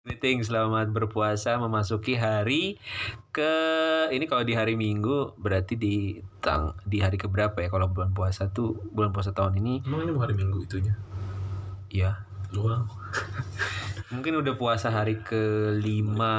Greeting, selamat berpuasa memasuki hari ke ini kalau di hari Minggu berarti di tang di hari keberapa ya kalau bulan puasa tuh bulan puasa tahun ini Emang ini hari Minggu itunya? ya Luang. mungkin udah puasa hari ke lima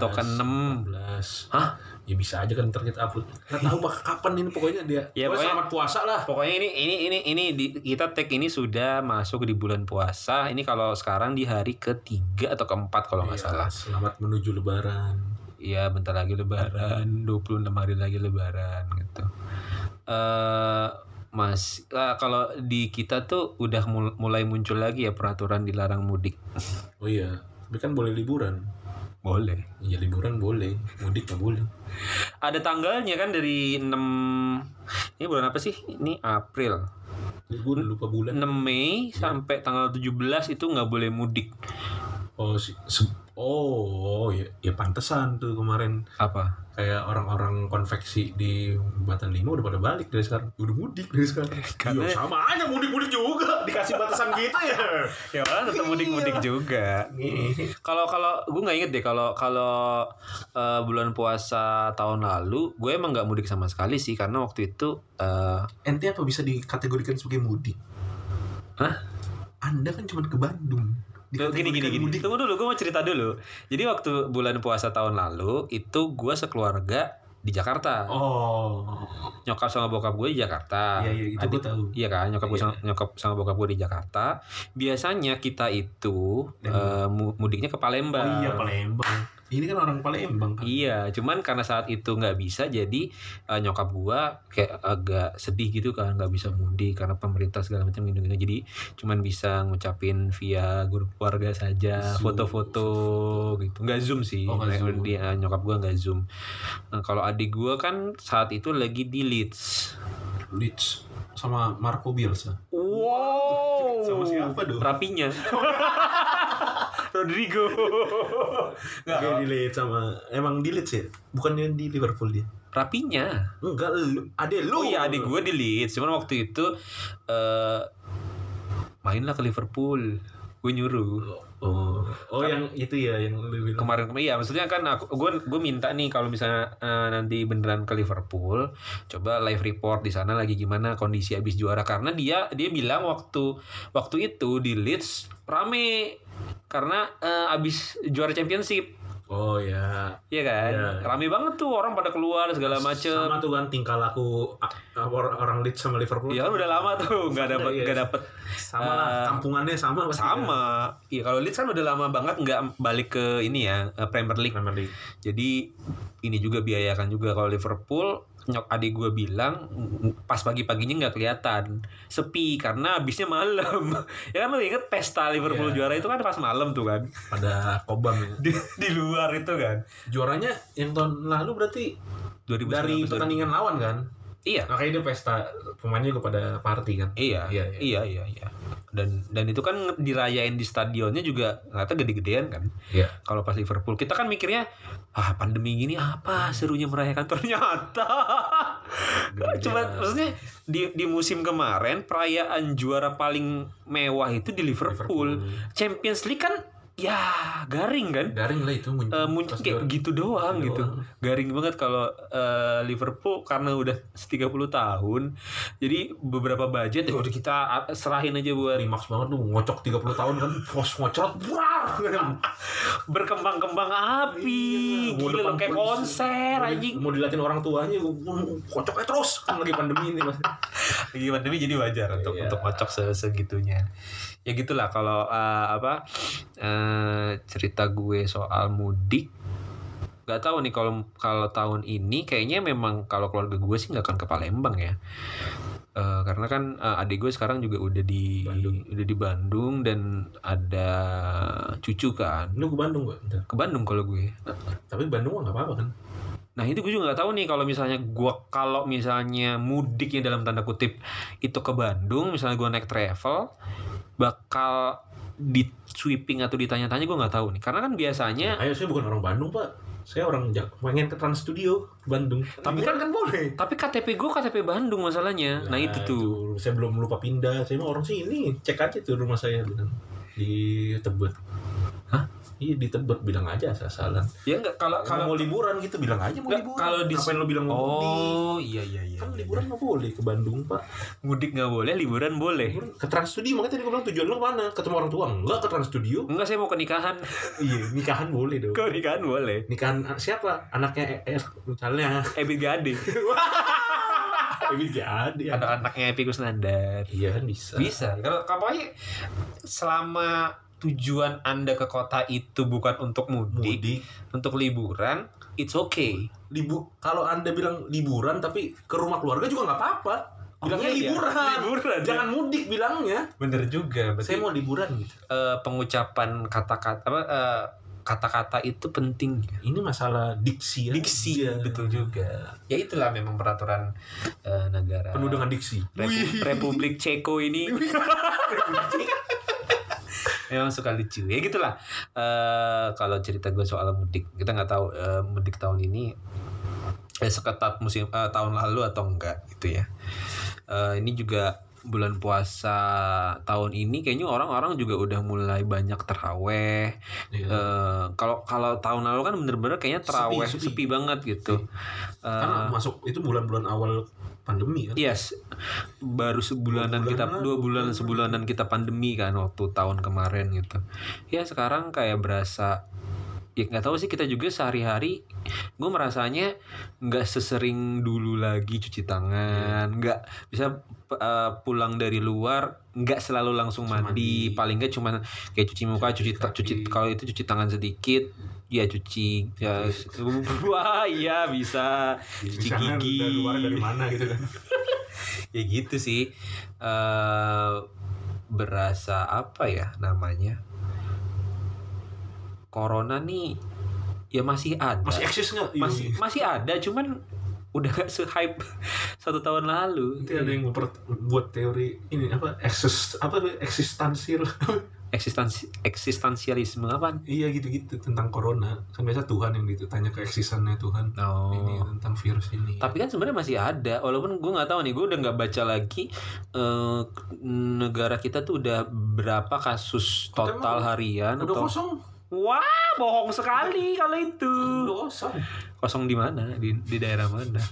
atau ke enam 14. Hah? Ya bisa aja kan ntar kita upload. Nggak tahu bak kapan ini pokoknya dia. Ya, Pokoknya selamat puasa lah. Pokoknya ini ini ini ini di, kita tag ini sudah masuk di bulan puasa. Ini kalau sekarang di hari ketiga atau keempat kalau nggak Iya, salah. Selamat menuju lebaran. Iya, bentar lagi lebaran, 26 hari lagi lebaran gitu. Eh Mas, eh, kalau di kita tuh udah mul- mulai muncul lagi ya peraturan dilarang mudik. Oh iya, tapi kan boleh liburan. Boleh. Iya liburan boleh, mudik nggak boleh. Ada tanggalnya kan dari 6 Ini bulan apa sih? Ini April. Gue lupa bulan. 6 Mei sampai tanggal 17 itu nggak boleh mudik. Oh, si, se- oh, ya, ya pantesan tuh kemarin Apa? Kayak orang-orang konveksi di Batan Lima udah pada balik dari sekarang. Udah mudik dari sekarang. Karena- Iya, sama aja mudik-mudik juga dikasih batasan gitu ya. Ya malah tetap mudik-mudik juga. Kalau kalau gue nggak inget deh kalau kalau eh, bulan puasa tahun lalu gue emang nggak mudik sama sekali sih karena waktu itu eh, Ente apa bisa dikategorikan sebagai mudik? Hah? Anda kan cuma ke Bandung. Gini gini gini. mudik. Tunggu dulu, gue mau cerita dulu. Jadi waktu bulan puasa tahun lalu itu gue sekeluarga di Jakarta. Oh. Nyokap sama bokap gue di Jakarta. Iya, iya, itu Adik- gue tahu. Iya kan, nyokap gue Iya. sama, nyokap sama bokap gue di Jakarta. Biasanya kita itu Dan- eh, mu- mudiknya ke Oh Palembang. iya Palembang. Ini kan orang Palembang kan. Iya, cuman karena saat itu nggak bisa, jadi eh, nyokap gua kayak agak sedih gitu kan, nggak bisa mudik karena pemerintah segala macam gitu, Jadi cuman bisa ngucapin via grup keluarga saja, foto-foto gitu. Nggak zoom sih, Oh, nggak zoom. dia nyokap gua nggak zoom. Nah, kalau adik gua kan saat itu lagi di Leeds. Leeds sama Marco Bielsa. Wow. Sama siapa dong? Rapinya. Rodrigo. Nggak, Kayak di Leeds sama emang di Leeds ya? Bukannya di Liverpool dia? Rapinya. Enggak lu, ade lu. Oh iya adik gue di Leeds, cuman waktu itu eh mainlah ke Liverpool. Gue nyuruh Oh, oh yang itu ya yang lu bilang. kemarin kemarin iya maksudnya kan aku gue gue minta nih kalau misalnya eh, nanti beneran ke Liverpool coba live report di sana lagi gimana kondisi abis juara karena dia dia bilang waktu waktu itu di Leeds rame karena eh, abis juara championship Oh ya. Iya kan Iya. rame banget tuh orang pada keluar segala macem Sama tuh kan tingkah laku orang Leeds sama Liverpool. ya kan udah lama tuh nggak dapet Iya. nggak dapet Sama lah, Eh, kampungannya sama pasti sama iya kalau Leeds kan udah lama banget nggak balik ke ini ya eh, Premier League. Premier League. jadi ini juga biayakan juga kalau Liverpool nyok adik gue bilang pas pagi-paginya nggak kelihatan sepi karena habisnya malam ya kan lo inget pesta Liverpool Iya. juara itu kan pas malam tuh kan Pada kobam ya. di, di luar itu kan Juaranya yang tahun lalu berarti 2019 dari pertandingan lawan kan? Iya Makanya dia pesta pemainnya juga pada party kan? Iya, Iya, iya, iya, iya, Dan dan itu kan dirayain di stadionnya juga ternyata gede-gedean kan. Iya. Kalau pas Liverpool kita kan mikirnya ah pandemi gini apa serunya merayakan ternyata. Cuma maksudnya di di musim kemarin perayaan juara paling mewah itu di Liverpool. Liverpool. Champions League kan ya garing kan. Garing lah itu muncul. Eh, muncul Pas kayak gitu doang Gitu gitu. doang. Garing banget kalau eh, Liverpool karena udah 30 tahun. Jadi beberapa budget ya udah kita serahin aja buat Climax banget lu ngocok 30 tahun kan pos ngocot buar berkembang-kembang api. Iya, Gila lo kayak konser anjing. mau dilatin orang tuanya kocoknya terus kan lagi pandemi ini mas Lagi pandemi jadi wajar untuk Iya. untuk kocok se- segitunya. Ya gitulah kalau eh, apa eh, cerita gue soal mudik nggak tahu nih kalau kalau tahun ini kayaknya memang kalau keluarga gue sih nggak akan ke Palembang ya Eh, karena kan eh, adik gue sekarang juga udah di Bandung. udah di Bandung dan ada cucu kan lu ke Bandung gak? Bentar. ke Bandung kalau gue tapi Bandung nggak apa-apa kan Nah itu gue juga nggak tahu nih kalau misalnya gua kalau misalnya mudiknya dalam tanda kutip itu ke Bandung, misalnya gua naik travel, bakal di sweeping atau ditanya-tanya gue nggak tahu nih. Karena kan biasanya, ayo saya bukan orang Bandung pak saya orang Jak pengen ke Trans Studio Bandung Tapi Liburan kan boleh tapi KTP gue KTP Bandung masalahnya. Nah itu tuh. saya belum lupa pindah saya mah orang sini cek aja tuh rumah saya di Tebet Hah? Iya di Tebet bilang aja asal-asalan. Ya enggak kalau Kalau mau liburan gitu bilang aja mau liburan. kalau di- Ngapain lo bilang mau? Oh, iya iya iya. Kan iya, liburan nggak boleh ke Bandung pak. iya. mudik nggak boleh, liburan boleh. Liburan ke Trans Studio makanya tadi gue bilang tujuan lo mana? Ketemu orang tua enggak ke Trans Studio? Enggak, saya mau ke nikahan. iya nikahan boleh dong. Ke nikahan boleh. Nikahan ah, siapa? Anaknya ES misalnya. Ebit Gade. Ini jadi. Anak-anaknya Epi Kusnandar. Iya kan bisa. Bisa. Kalau kampanye selama tujuan Anda ke kota itu bukan untuk mudik, Mudik. untuk liburan, it's okay. Libu kalau anda bilang liburan tapi ke rumah keluarga juga nggak apa-apa. Bilangnya Oh, iya. liburan. Liburan. Jangan mudik bilangnya. Bener juga. Berarti Saya mau liburan gitu. eh, pengucapan kata-kata apa eh, kata-kata itu penting. Ini masalah diksi. Diksi aja. betul juga. Ya itulah memang peraturan eh, negara. Penuh dengan diksi. Repu- Republik Ceko ini memang suka lucu ya gitulah. Eh kalau cerita gue soal mudik kita nggak tahu eh, mudik tahun ini eh, seketat musim eh, tahun lalu atau enggak gitu ya. Eh ini juga bulan puasa tahun ini kayaknya orang-orang juga udah mulai banyak teraweh Iya. Eh, kalau kalau tahun lalu kan bener-bener kayaknya Sepi, teraweh sepi. sepi, banget gitu Eh, Karena masuk itu bulan-bulan awal pandemi kan. Yes, baru sebulanan Dua kita bulanan, dua bulan bulanan. sebulanan kita pandemi kan waktu tahun kemarin gitu. Ya sekarang kayak berasa ya nggak tahu sih kita juga sehari-hari gue merasanya nggak sesering dulu lagi cuci tangan nggak bisa uh, pulang dari luar nggak selalu langsung mandi. mandi. paling nggak cuma kayak cuci muka cuci kaki. cuci kalau itu cuci tangan sedikit ya cuci ya wah iya bisa cuci gigi. Dari luar dari mana gitu kan. ya gitu sih eh berasa apa ya namanya corona nih ya masih ada. Masih eksis nggak? Iya, masih iya. masih ada cuman udah gak se-hype satu tahun lalu. Nanti ada yang memper- buat teori ini apa eksis apa eksistensial eksistensi eksistensialisme apa? Iya gitu-gitu tentang corona. Kan biasa Tuhan yang ditanya ke eksistennya Tuhan. Oh. Ini tentang virus ini. Tapi kan sebenarnya masih ada walaupun gue nggak tahu nih gue udah nggak baca lagi eh, negara kita tuh udah berapa kasus total harian udah atau kosong wah bohong sekali kalau itu. Kosong kosong di mana? Di di daerah mana?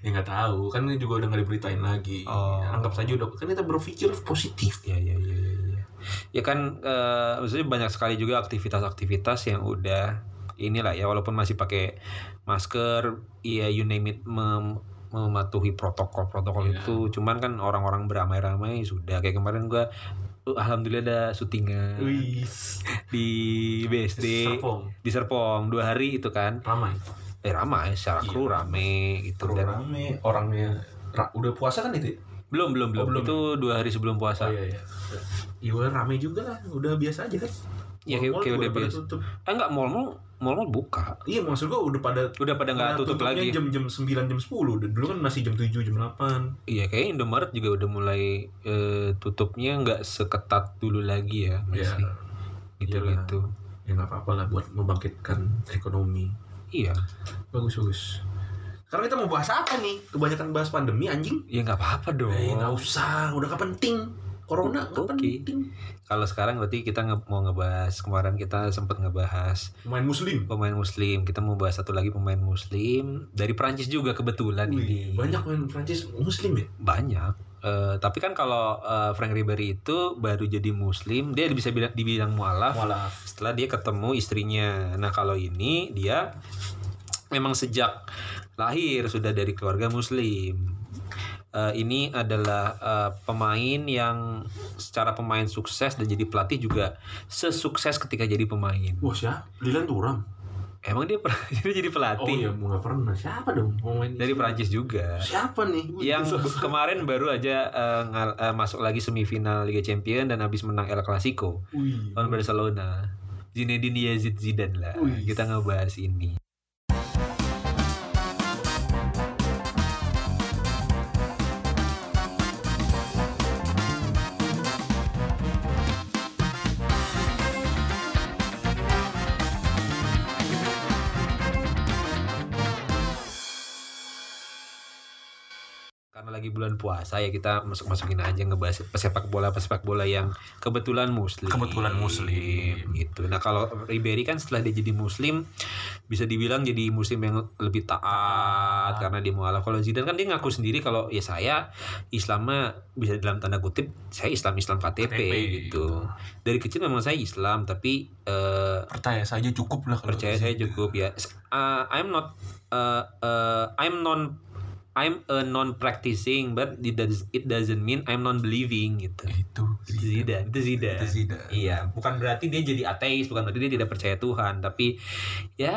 Ya nggak tahu. Kan ini juga udah nggak diberitain lagi. Oh. anggap saja udah kan kita berpikir positif. Ya ya ya ya ya, ya kan eh, maksudnya banyak sekali juga aktivitas-aktivitas yang udah inilah ya walaupun masih pakai masker ya you name it mem- mematuhi protokol-protokol Iya. itu. Cuman kan orang-orang beramai-ramai sudah. Kayak kemarin gua uh, alhamdulillah ada syutingan di BSD Serpong. Di Serpong dua hari itu kan. Ramai. Eh ramai secara Iya. kru rame gitu. Terus dan rame orangnya ra- udah puasa kan itu ya? belum belum belum, Oh, belum. itu dua hari sebelum puasa. Oh iya iya. Iya rame juga lah. Udah biasa aja kan. Ya kayak, Mall-mall kayak udah biasa tutup. eh enggak mall mall mall buka. Iya maksud gua udah pada udah pada nggak tutup lagi. jam-jam 9 jam 10 Dan dulu kan masih jam 7 jam 8 iya kayak Indomaret juga udah mulai eh, tutupnya nggak seketat dulu lagi ya Iya. masih gitu Iyalah. gitu. Ya nggak apa-apa lah buat membangkitkan ekonomi. Iya. Bagus bagus. Sekarang kita mau bahas apa nih? Kebanyakan bahas pandemi anjing. Ya nggak apa-apa dong eh nggak usah. Udah gak penting corona nggak Oke. penting. Kalau sekarang berarti kita nge- mau ngebahas kemarin kita sempat ngebahas pemain muslim. pemain muslim. Kita mau bahas satu lagi pemain muslim dari Prancis juga kebetulan Wih, ini. banyak pemain Prancis muslim ya? Banyak. Eh, tapi kan kalau eh, Frank Ribery itu baru jadi muslim dia bisa bilang dibilang mualaf malah setelah dia ketemu istrinya. Nah kalau ini dia memang sejak lahir sudah dari keluarga muslim Eh, ini adalah eh, pemain yang secara pemain sukses dan jadi pelatih juga sesukses ketika jadi pemain. Wah siapa? Lilan Turam emang dia pernah jadi oh pelatih iya nggak pernah. Siapa dong pemain dari Prancis juga. Siapa nih? Yang kemarin baru aja eh, ngal- eh, masuk lagi semifinal Liga Champions dan habis menang El Clasico lawan Barcelona. Zinedine Yazid Zidane lah. Wih. Kita ngebahas ini. Bulan puasa ya kita masuk masukin aja ngebahas pesepak bola pesepak bola yang kebetulan muslim. Kebetulan muslim. gitu. Nah kalau Ribery kan setelah dia jadi muslim bisa dibilang jadi muslim yang lebih taat karena dia mualaf. Kalau Zidane kan dia ngaku sendiri kalau ya saya Islamnya bisa dalam tanda kutip saya Islam Islam KTP, KTP, gitu. Dari kecil memang saya Islam tapi eh, Percaya saja cukup lah kalau percaya saya cukup ya. Uh, I'm not uh, uh, I'm non I'm a non practicing but it, does, it doesn't mean I'm non believing gitu. itu Itu Zidane, itu Zidane. Itu Zidane. Iya, bukan berarti dia jadi ateis, bukan berarti dia tidak percaya Tuhan, tapi ya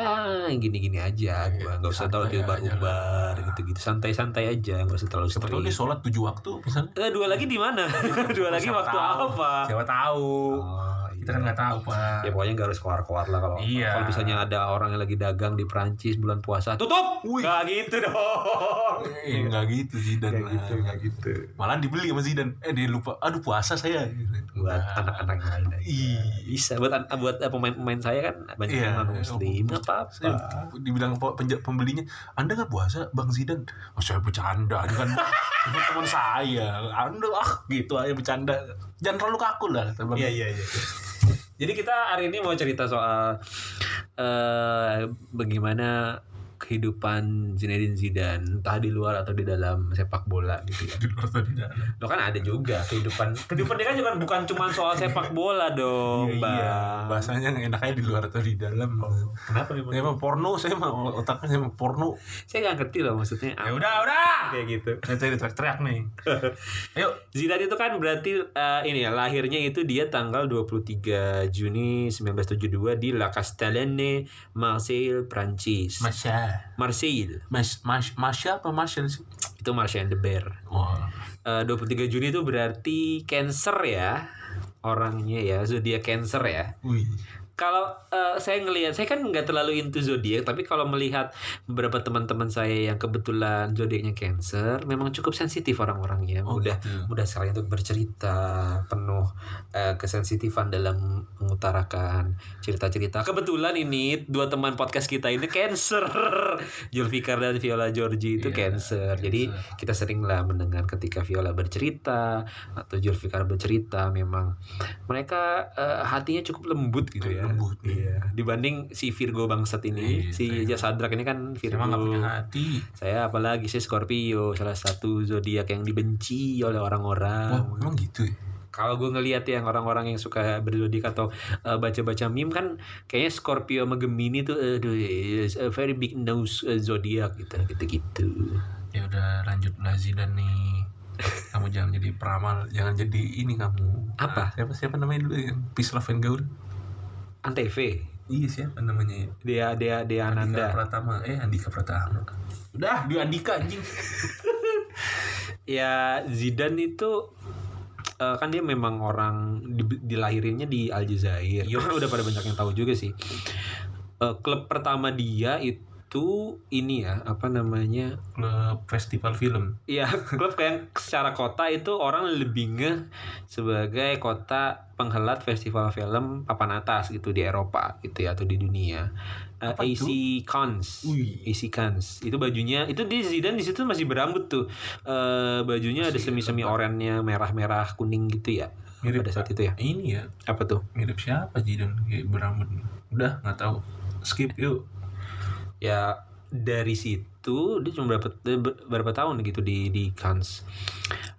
gini-gini aja, gua nggak usah terlalu Iya, diubar-ubar gitu-gitu, santai-santai aja, nggak usah terlalu siapa tahu dia sholat tujuh waktu misalnya Eh, dua lagi di mana? dua lagi waktu tahu. apa? siapa tahu Oh, kita kan iya. nggak tahu pak Ya pokoknya gak harus keluar-keluar lah kalau Iya. kalau misalnya ada orang yang lagi dagang di Perancis bulan puasa tutup. Wih. Gak gitu dong. Eh, nggak gitu Zidane Nggak gitu, nggak gitu. malah dibeli sama Zidane eh dia lupa aduh puasa saya Buat Nah, anak-anak yang lain. Iya. Bisa buat buat eh, pemain-pemain saya kan banyak Iya. yang non muslim. Nggak apa-apa. Saya dibilang pembelinya anda nggak puasa bang Zidane oh saya bercanda ini kan teman saya anda ah gitu aja bercanda jangan terlalu kaku lah kata Bang. iya iya. Jadi kita hari ini mau cerita soal eh bagaimana kehidupan Zinedine Zidane entah di luar atau di dalam sepak bola gitu ya. di luar atau di dalam Lo kan ada juga kehidupan kehidupan dia kan juga bukan cuma soal sepak bola dong, Iya, Bang. iya. bahasanya enaknya di luar atau di dalam Kenapa nih? saya mah porno saya mah otaknya saya mah porno Saya nggak ngerti loh maksudnya. ya udah udah kayak gitu. saya tadi teriak-teriak nih ayo Zidane itu kan berarti eh, ini ya lahirnya itu dia tanggal 23 Juni 1972 di La Castellane, Marseille, Prancis. Masya Marseille Mas Mas Masya apa Masya sih itu Marseille de Bear. wah Eh, 23 Juni itu berarti Cancer ya orangnya ya zodiak Cancer ya. wih Kalau eh, saya ngelihat, saya kan nggak terlalu into zodiak, tapi kalau melihat beberapa teman-teman saya yang kebetulan zodiaknya Cancer, memang cukup sensitif orang-orangnya, Oh, mudah gitu. mudah sekali untuk bercerita, penuh eh, kesensitifan dalam mengutarakan cerita-cerita. Kebetulan ini dua teman podcast kita ini Cancer, Julfikar dan Viola Georgie itu Iya, Cancer. Jadi Cancer. kita sering lah mendengar ketika Viola bercerita atau Julfikar bercerita, memang mereka eh, hatinya cukup lembut gitu ya. Lembut. Iya. Dibanding si Virgo bangsat ini, Iya, si saya- Jasadrak ini kan saya Virgo. nggak punya hati Saya apalagi sih Scorpio, salah satu zodiak yang dibenci oleh orang-orang. wah emang gitu ya Kalau gue ngelihat yang orang-orang yang suka berzodiak atau uh, baca-baca meme kan kayaknya Scorpio sama Gemini tuh aduh a very big nose uh, zodiak gitu gitu-gitu. ya udah lanjut lah Zidane nih kamu jangan jadi peramal jangan jadi ini kamu Apa? Siapa siapa namanya dulu yang Peace Love and Gaul Antv. iya siapa namanya ya Dia dia dia Andika Ananda. Pratama eh Andika Pratama udah di Andika anjing Ya Zidane itu eh, kan dia memang orang di- dilahirinnya di Aljazair. Udah pada banyak yang tahu juga sih. Eh, klub pertama dia itu ini ya apa namanya klub festival film Iya, klub kayak secara kota itu orang lebih ngeh sebagai kota penghelat festival film papan atas gitu di Eropa gitu ya atau di dunia. Eh, Apa AC Cons. AC Cons. Itu bajunya itu di Zidane di situ masih berambut tuh. Eh bajunya ada Masih semi-semi lengkap. oranye merah-merah kuning gitu ya. mirip Pada saat itu ya. ini ya Apa tuh? mirip siapa Zidane kayak berambut udah nggak tahu skip yuk ya dari situ dia cuma berapa berapa tahun gitu di di Cannes.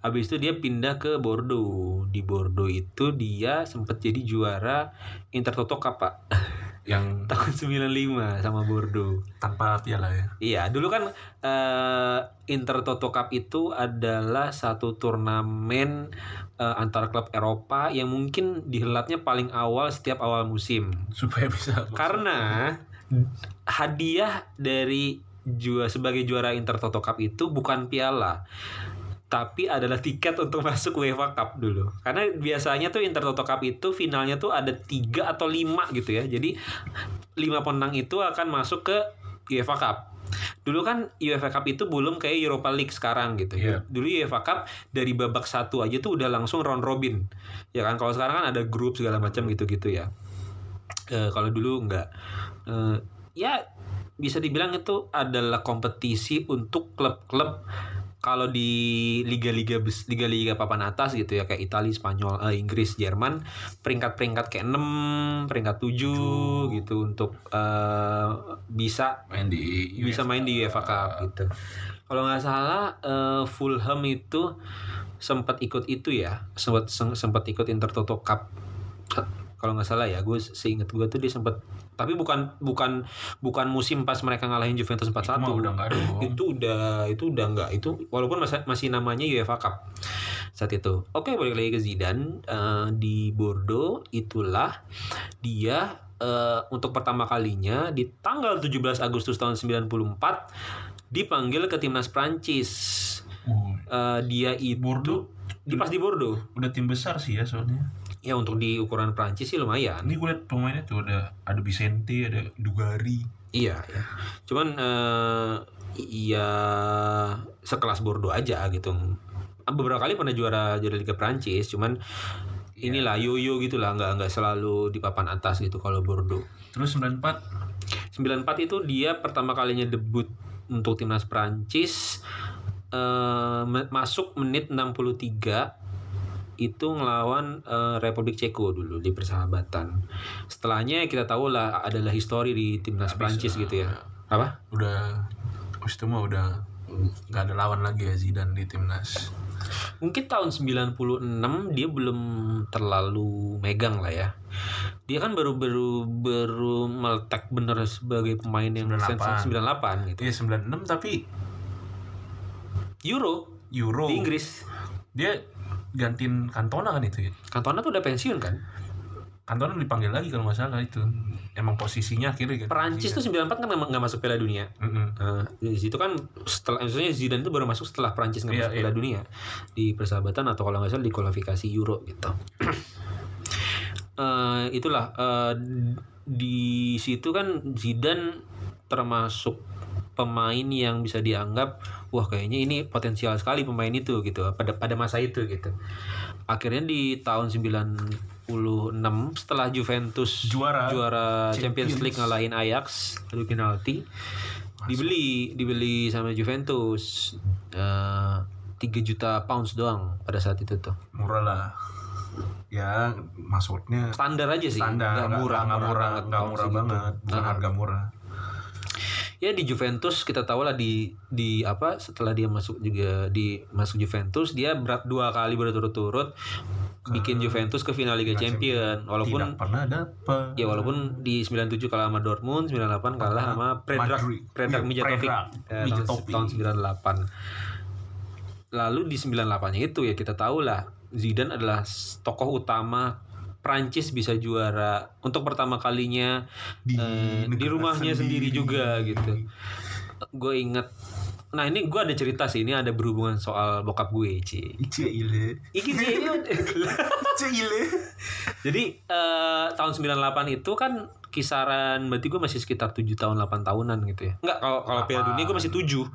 Habis itu dia pindah ke Bordeaux. Di Bordeaux itu dia sempat jadi juara Intertoto Cup Pak. yang tahun 95 sama Bordeaux. tanpa piala ya Iya, dulu kan eh Intertoto Cup itu adalah satu turnamen eh, antar klub Eropa yang mungkin dihelatnya paling awal setiap awal musim. supaya bisa Karena hadiah dari juara sebagai juara Intertoto Cup itu bukan piala tapi adalah tiket untuk masuk UEFA Cup dulu. Karena biasanya tuh Intertoto Cup itu finalnya tuh ada tiga atau lima gitu ya. Jadi lima pemenang itu akan masuk ke UEFA Cup. Dulu kan UEFA Cup itu belum kayak Europa League sekarang gitu. Iya. Dulu UEFA Cup dari babak satu aja tuh udah langsung round robin. Ya kan kalau sekarang kan ada grup segala macam gitu-gitu ya. Eh, kalau dulu enggak. Eh, ya bisa dibilang itu adalah kompetisi untuk klub-klub kalau di liga-liga liga-liga papan atas gitu ya kayak Italia, Spanyol, eh, Inggris, Jerman peringkat-peringkat kayak 6, peringkat 7 gitu untuk eh, bisa main di bisa main di UEFA Cup gitu. Kalau nggak salah eh, Fulham itu sempat ikut itu ya, sempat sem- sempat ikut Intertoto Cup. Kalau nggak salah ya, gue seingat gue tuh dia sempat tapi bukan bukan bukan musim pas mereka ngalahin Juventus 4-1. Itu udah. Itu udah itu udah nggak itu walaupun masih masih namanya UEFA Cup saat itu. Oke, balik lagi ke Zidane Eh, di Bordeaux itulah dia eh, untuk pertama kalinya di tanggal 17 Agustus tahun 94 dipanggil ke timnas Prancis. Uh, dia itu Bordeaux di pas di Bordeaux. udah tim besar sih ya soalnya. Ya untuk di ukuran Prancis sih lumayan. Ini gue liat pemainnya tuh ada ada Vicente, ada Dugari. Iya, ya. Cuman eh ya sekelas Bordeaux aja gitu. Beberapa kali pernah juara juara Liga Prancis, cuman inilah yo-yo gitu lah, nggak nggak selalu di papan atas gitu kalau Bordeaux. Terus 94 94 itu dia pertama kalinya debut untuk timnas Prancis eh, me- masuk menit 63 itu ngelawan eh, Republik Ceko dulu di persahabatan. Setelahnya kita tahu lah adalah histori di timnas Habis, Prancis gitu ya. Apa? udah Terus itu mah udah nggak ada lawan lagi ya Zidane di timnas. Mungkin tahun 96 dia belum terlalu megang lah ya. Dia kan baru baru baru meletak bener sebagai pemain yang 98. sensasi 98 gitu. Iya 96 tapi Euro Euro. di Inggris. Dia gantiin Cantona kan itu ya. Cantona tuh udah pensiun kan? Cantona dipanggil lagi kalau nggak salah itu. Emang posisinya akhirnya kan. Perancis tuh 94 kan memang nggak masuk Piala Dunia. Mm-mm. Nah, di situ kan setelah maksudnya Zidane itu baru masuk setelah Prancis nggak Iya, masuk iya. Piala Dunia di persahabatan atau kalau nggak salah di kualifikasi Euro gitu. Eh, itulah eh, di situ kan Zidane termasuk pemain yang bisa dianggap wah kayaknya ini potensial sekali pemain itu gitu pada pada masa itu gitu. Akhirnya di tahun 96 setelah Juventus Juara. juara Champions Champions. League ngalahin Ajax adu penalti dibeli dibeli sama Juventus Eh, 3 juta pounds doang pada saat itu tuh Murah lah. Ya maksudnya standar aja sih standar nggak murah nggak murah banget nggak pounds murah segitu. banget bukan Nah, harga murah ya di Juventus kita tahu lah di di apa setelah dia masuk juga di masuk Juventus dia berat dua kali berturut-turut bikin Juventus ke final Liga Champion. Walaupun tidak pernah dapat Ya walaupun di 97 kalah sama Dortmund, 98 kalah sama Predrag. Predrag Iya, Mijatovic. Ya, tahun, tahun 98. Lalu di 98-nya itu ya kita tahu lah Zidane adalah tokoh utama Prancis bisa juara untuk pertama kalinya Di eh, di rumahnya sendiri, sendiri. juga gitu. Gue inget Nah ini gue ada cerita sih ini ada berhubungan soal bokap gue Ci. Ile Iki Ci, ini Ice ile Jadi eh, tahun 98 itu kan kisaran berarti gue masih sekitar 7 tahun 8 tahunan gitu ya. Enggak kalau kalau Piala Dunia gue masih 7.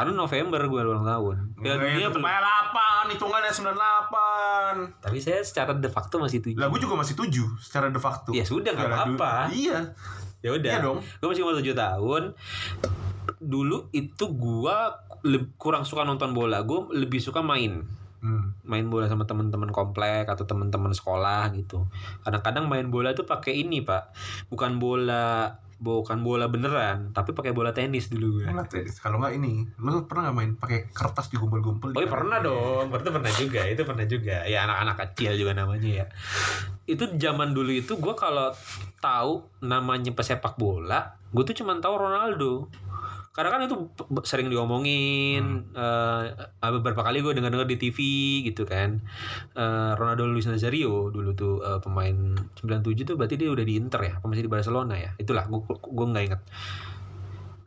Karena November gue ulang tahun. Piala Dunia belum. Main 8 hitungannya 98 Tapi saya secara de facto masih 7. Lah gue juga masih 7 secara de facto Ya sudah nggak apa-apa. Iya Ya udah. Iya dong. Gue masih umur 7 tahun. Dulu itu gue kurang suka nonton bola. Gue lebih suka main. hmm. main bola sama teman-teman komplek atau teman-teman sekolah gitu. Kadang-kadang main bola tuh pakai ini, Pak. Bukan bola bukan bola beneran, tapi pakai bola tenis dulu gue. Enak deh. Kalau nggak ini, lu pernah nggak main pakai kertas digumpal-gumpal? Oh iya pernah dong, berarti pernah juga, itu pernah juga. Ya anak-anak kecil juga namanya ya. Itu zaman dulu itu gue kalau tahu namanya pesepak bola, gue tuh cuma tahu Ronaldo. Karena kan itu sering diomongin, eh, beberapa kali gue dengar-dengar di TV gitu kan. Eh, Ronaldo Luis Nazario dulu tuh eh, pemain 97 tuh berarti dia udah di Inter ya, masih di Barcelona ya? Itulah gue gue nggak inget.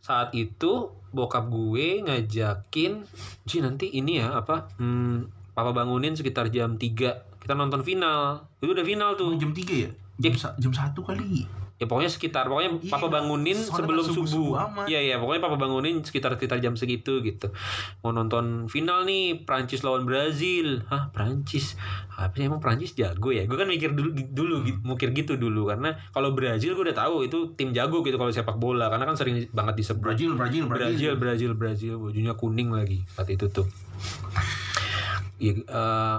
Saat itu bokap gue ngajakin, Ji nanti ini ya apa? Hmm, Papa bangunin sekitar jam 3 kita nonton final. Itu udah final tuh. Jam 3 ya? jam, sa- jam satu kali ya pokoknya sekitar pokoknya Iya, papa bangunin sebelum subuh, amat. iya iya pokoknya papa bangunin sekitar sekitar jam segitu gitu. Mau nonton final nih Prancis lawan Brazil. Hah Prancis? Apa sih emang Prancis jago ya? Gue kan mikir dulu dulu Hmm. gitu, mikir gitu dulu. Karena kalau Brazil gue udah tahu itu tim jago gitu kalau sepak bola. Karena kan sering banget disebut. Brazil Brazil Brazil. Brazil Brazil bajunya kuning lagi saat itu tuh. Ya eh,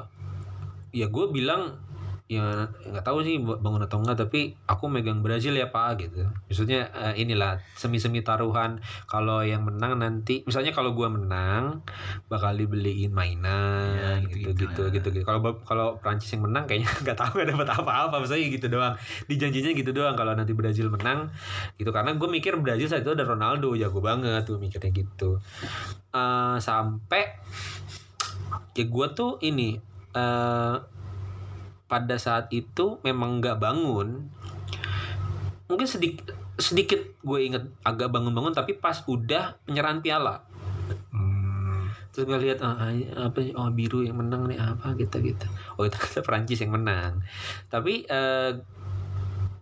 ya gue bilang ya nggak tahu sih bangun atau enggak tapi aku megang Brazil ya pak gitu. Maksudnya eh, inilah semi semi taruhan. Kalau yang menang nanti misalnya kalau gua menang bakal dibeliin mainan Ya, gitu gitu gitu gitu. Kalau kalau Prancis yang menang kayaknya nggak tahu gak dapat apa-apa. Misalnya gitu doang. Dijanjinya gitu doang kalau nanti Brazil menang gitu. Karena gue mikir Brazil saat itu ada Ronaldo jago banget tuh mikirnya gitu. Eh, sampai ya gue tuh ini eh pada saat itu memang nggak bangun. Mungkin sedikit sedikit gue inget agak bangun-bangun tapi pas udah penyerahan piala. Hmm, terus gue lihat ah, ah, apa oh biru yang menang nih apa? Gitu gitu oh itu kata Prancis yang menang. Tapi eh,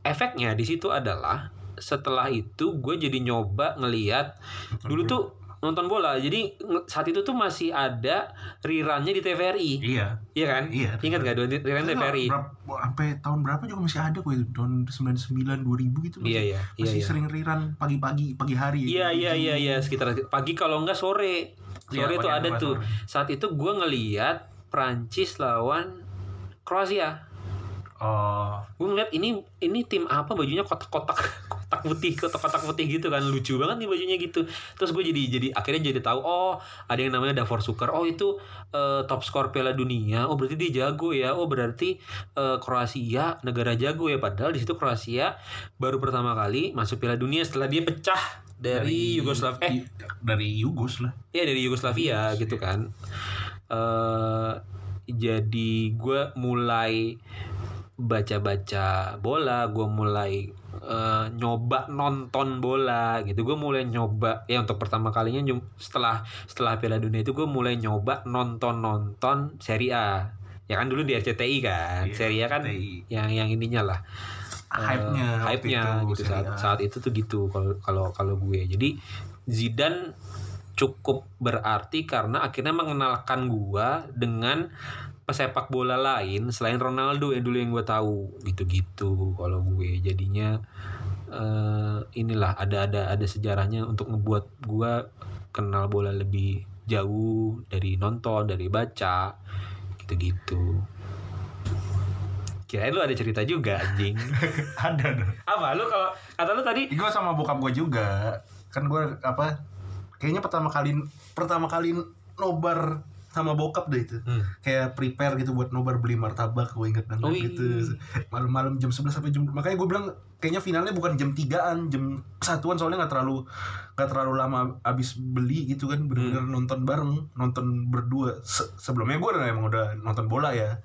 efeknya di situ adalah setelah itu gue jadi nyoba ngeliat dulu tuh nonton bola jadi saat itu tuh masih ada rerunnya di TVRI iya iya kan Iya. ingat gak dulu rerun TVRI Berapa- sampai tahun berapa juga masih ada kok itu tahun 99 2000 gitu masih, iya iya iya masih iya. sering rerun pagi-pagi pagi hari Iya iya iya iya sekitar pagi kalau enggak sore. Iya, Sore tuh ada tuh. sore. Saat itu gue ngeliat Prancis lawan Kroasia. oh Gue ngeliat ini ini tim apa bajunya kotak-kotak kotak putih kotak-kotak putih gitu kan lucu banget nih bajunya gitu. Terus gue jadi jadi akhirnya jadi tahu oh ada yang namanya Davor Suker. Oh itu eh, top skor Piala Dunia. Oh berarti dia jago ya. Oh berarti eh, Kroasia negara jago ya. Padahal di situ Kroasia baru pertama kali masuk Piala Dunia setelah dia pecah dari, Yugoslavia. Eh dari Yugos lah Iya dari Yugoslavia gitu kan. eh jadi gue mulai baca-baca bola, gue mulai eh, nyoba nonton bola gitu. Gue mulai nyoba ya untuk pertama kalinya setelah setelah Piala Dunia itu gue mulai nyoba nonton-nonton Serie A. Ya kan dulu di RCTI kan. Iya, Serie A kan RCTI. yang yang ininya lah eh, hype-nya hype-nya itu, gitu saat, A. saat itu tuh gitu kalau kalau kalau gue jadi Zidane cukup berarti karena akhirnya mengenalkan gua dengan pesepak bola lain selain Ronaldo yang dulu yang gue tahu. Gitu-gitu kalau gue. Jadinya eh, inilah ada ada ada sejarahnya untuk ngebuat gua kenal bola lebih jauh dari nonton dari baca. Gitu-gitu. Kirain lu ada cerita juga anjing. Ada ada. Apa? Lu kalau kata lu tadi? Gue sama bokap gue juga. Kan gue apa kayaknya pertama kali pertama kali nobar sama bokap deh itu. Hmm. kayak prepare gitu buat nobar beli martabak gue inget banget Oh, gitu. Malam-malam jam 11 sampai jam makanya gue bilang kayaknya finalnya bukan jam 3an jam satuan soalnya nggak terlalu nggak terlalu lama abis beli gitu kan bener-bener Hmm. nonton bareng nonton berdua. Se- sebelumnya gue udah emang udah nonton bola ya.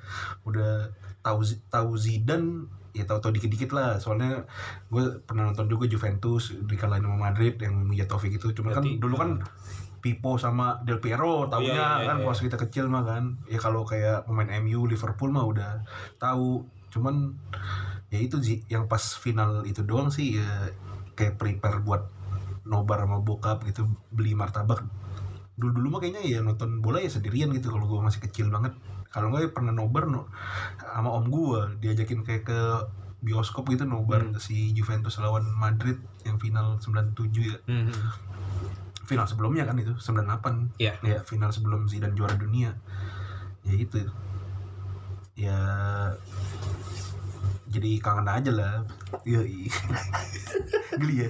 Udah tahu tahu Zidane ya tahu tahu dikit-dikit lah. Soalnya gue pernah nonton juga Juventus dikalahin sama Madrid yang Taufik itu. Cuma kan dulu kan Pipo sama Del Piero tahunya Iya, iya, kan iya. pas kita kecil mah kan ya kalau kayak pemain MU Liverpool mah udah tahu cuman ya itu sih yang pas final itu doang sih ya kayak prepare buat nobar sama bokap gitu beli martabak dulu dulu mah kayaknya ya nonton bola ya sendirian gitu kalau gue masih kecil banget kalau nggak ya pernah nobar no, sama om gue diajakin kayak ke bioskop gitu nobar Hmm. si Juventus lawan Madrid yang final 97 ya Hmm. Final sebelumnya kan itu 98 Iya. ya final sebelum Zidane juara dunia. Ya itu. Ya jadi kangen aja lah. Ya geli ya.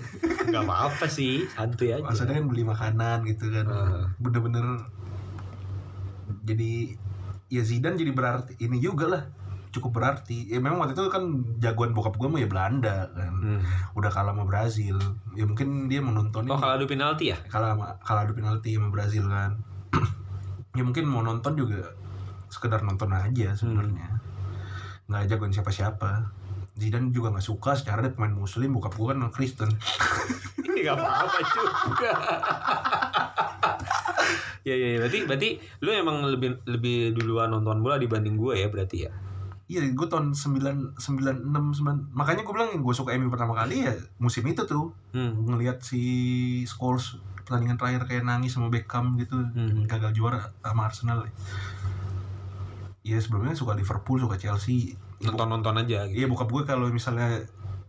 Nggak apa-apa sih santuy aja. Maksudnya kan beli makanan gitu kan. Heeh. bener-bener jadi ya Zidane jadi berarti ini juga lah cukup berarti. Ya memang waktu itu kan jagoan bokap gue mah ya Belanda kan. Hmm. udah kalah sama Brazil. Ya mungkin dia menonton oh kalau adu penalti ya? Kalah sama kalah adu penalti sama Brazil kan. Ya mungkin mau nonton juga sekedar nonton aja sebenarnya. Nggak jagoan siapa-siapa. Zidane juga nggak suka secara dia pemain muslim bokap gue kan Kristen. Ini nggak apa-apa juga. Ya ya ya. berarti berarti lu emang lebih lebih duluan nonton bola dibanding gue ya berarti ya Iya, gue tahun 9 96 9 makanya gue bilang gue suka MU pertama kali ya musim itu tuh Hmm. ngelihat si Scholes pertandingan terakhir kayak nangis sama Beckham gitu Hmm. gagal juara sama Arsenal. Iya sebelumnya suka Liverpool, suka Chelsea. Ya, bu- Nonton-nonton aja gitu. Iya bokap gue kalau misalnya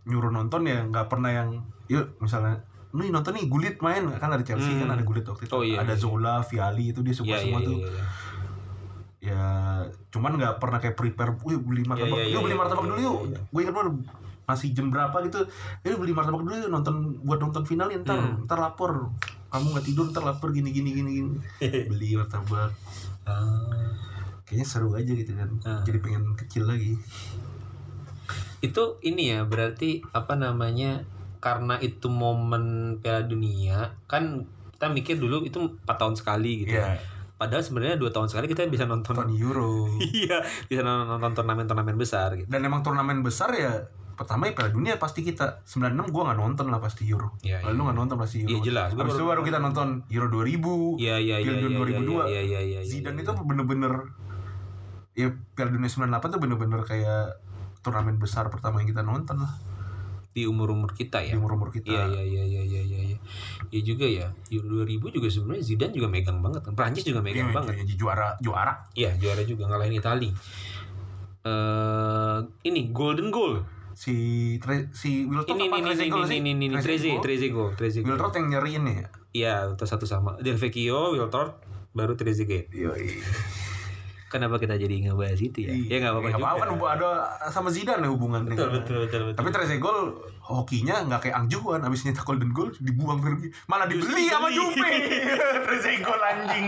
nyuruh nonton ya nggak pernah yang yuk misalnya nih nonton nih Gulit main kan ada Chelsea Hmm. kan ada Gulit waktu itu Oh, iya, ada iya. Zola, Viali itu dia suka Iya, semua iya, tuh iya, iya. Ya cuman nggak pernah kayak prepare wih beli martabak iya, yuk iya, beli iya, martabak iya, dulu yuk iya, iya. gue ingat banget masih jam berapa gitu yuk beli martabak dulu yuk nonton buat nonton final ya, ntar Hmm. ntar lapor kamu nggak tidur ntar lapor gini gini gini gini beli martabak Ah. kayaknya seru aja gitu kan Ah. jadi pengen kecil lagi Itu ini ya berarti apa namanya karena itu momen Piala Dunia kan kita mikir dulu itu empat tahun sekali gitu. Iya. Padahal sebenarnya dua tahun sekali kita bisa nonton. nonton Euro Iya, bisa nonton, turnamen-turnamen besar gitu. dan emang turnamen besar ya pertama ya Piala Dunia pasti kita 96 gua nggak nonton lah pasti Euro Iya, Lalu lu nggak nonton pasti Euro Iya, jelas. Habis itu baru- kita nonton Euro 2000 Iya, iya, iya, Piala iya, Dunia iya, 2002. iya, iya, iya, iya, Zidane iya. itu bener-bener ya Piala Dunia 98 tuh bener-bener kayak turnamen besar pertama yang kita nonton lah di umur-umur kita di ya. umur-umur kita. Iya iya iya iya iya iya. iya. Iya juga ya. Euro 2000 juga sebenarnya Zidane juga megang banget kan. Prancis juga megang Iya, banget. iya, juara juara. Iya, juara juga ngalahin Itali. Eh ini golden goal. Si Tre, si Wiltord Ini apa ini ini Trezeguet ini sih? ini ini ini Treze Trezeguet. Trezeguet Trezeguet. Wiltord yang nyariin ya. Iya, itu satu sama. Del Vecchio, baru Trezeguet. Iya. Kenapa kita jadi ngebahas itu ya? Ya nggak apa-apa Nggak juga. apa-apa kan ada sama Zidane ya hubungannya. Betul betul betul betul. Tapi Trezeguet hokinya nggak kayak Angjuan abis nyetak golden goal dibuang pergi malah dibeli sama. Juve Trezeguet anjing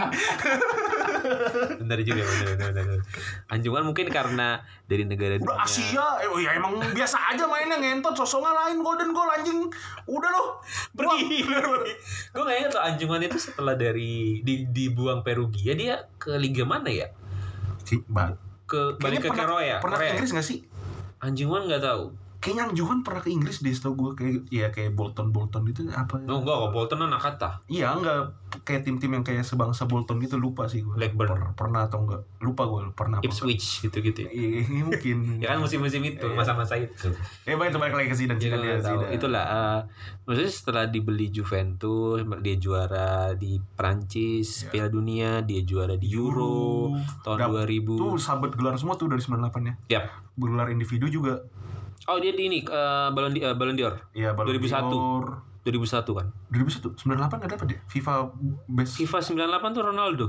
Benar juga benar benar benar. Anjungan mungkin karena dari negara udah dunia- Asia eh, oh ya emang biasa aja mainnya ngentot sosok ngalahin golden goal anjing udah loh pergi gue gak ingat loh anjungan itu setelah dari di, dibuang Perugia dia ke liga mana ya Ba- ke balik ke pernah, Korea pernah ke Korea. Inggris gak sih? Anjungan nggak tahu kayaknya Angjuan pernah ke Inggris deh setahu gue kayak ya kayak Bolton Bolton itu apa oh, enggak kok Bolton anak kata iya enggak kayak tim-tim yang kayak sebangsa Bolton gitu lupa sih gue Blackburn. Per- pernah atau enggak lupa gue pernah apa Ipswich gitu gitu ya Iya, iya, mungkin. ya kan musim-musim itu Iya. masa-masa itu Eh, baik balik lagi ke Zidane, Ya, Zidane, ya. Zidane. itulah eh, maksudnya setelah dibeli Juventus dia juara di Prancis Ya. Piala Dunia dia juara di Euro tahun Dap- 2000 Tuh sahabat gelar semua tuh dari 98 ya. Yap. Gelar individu juga. Oh dia di ini eh, Ballon di eh, Ballon d'Or Iya, Ballon 2001. d'Or. 2001 kan 2001, 98 nggak dapat ya? FIFA Best. FIFA 98 tuh Ronaldo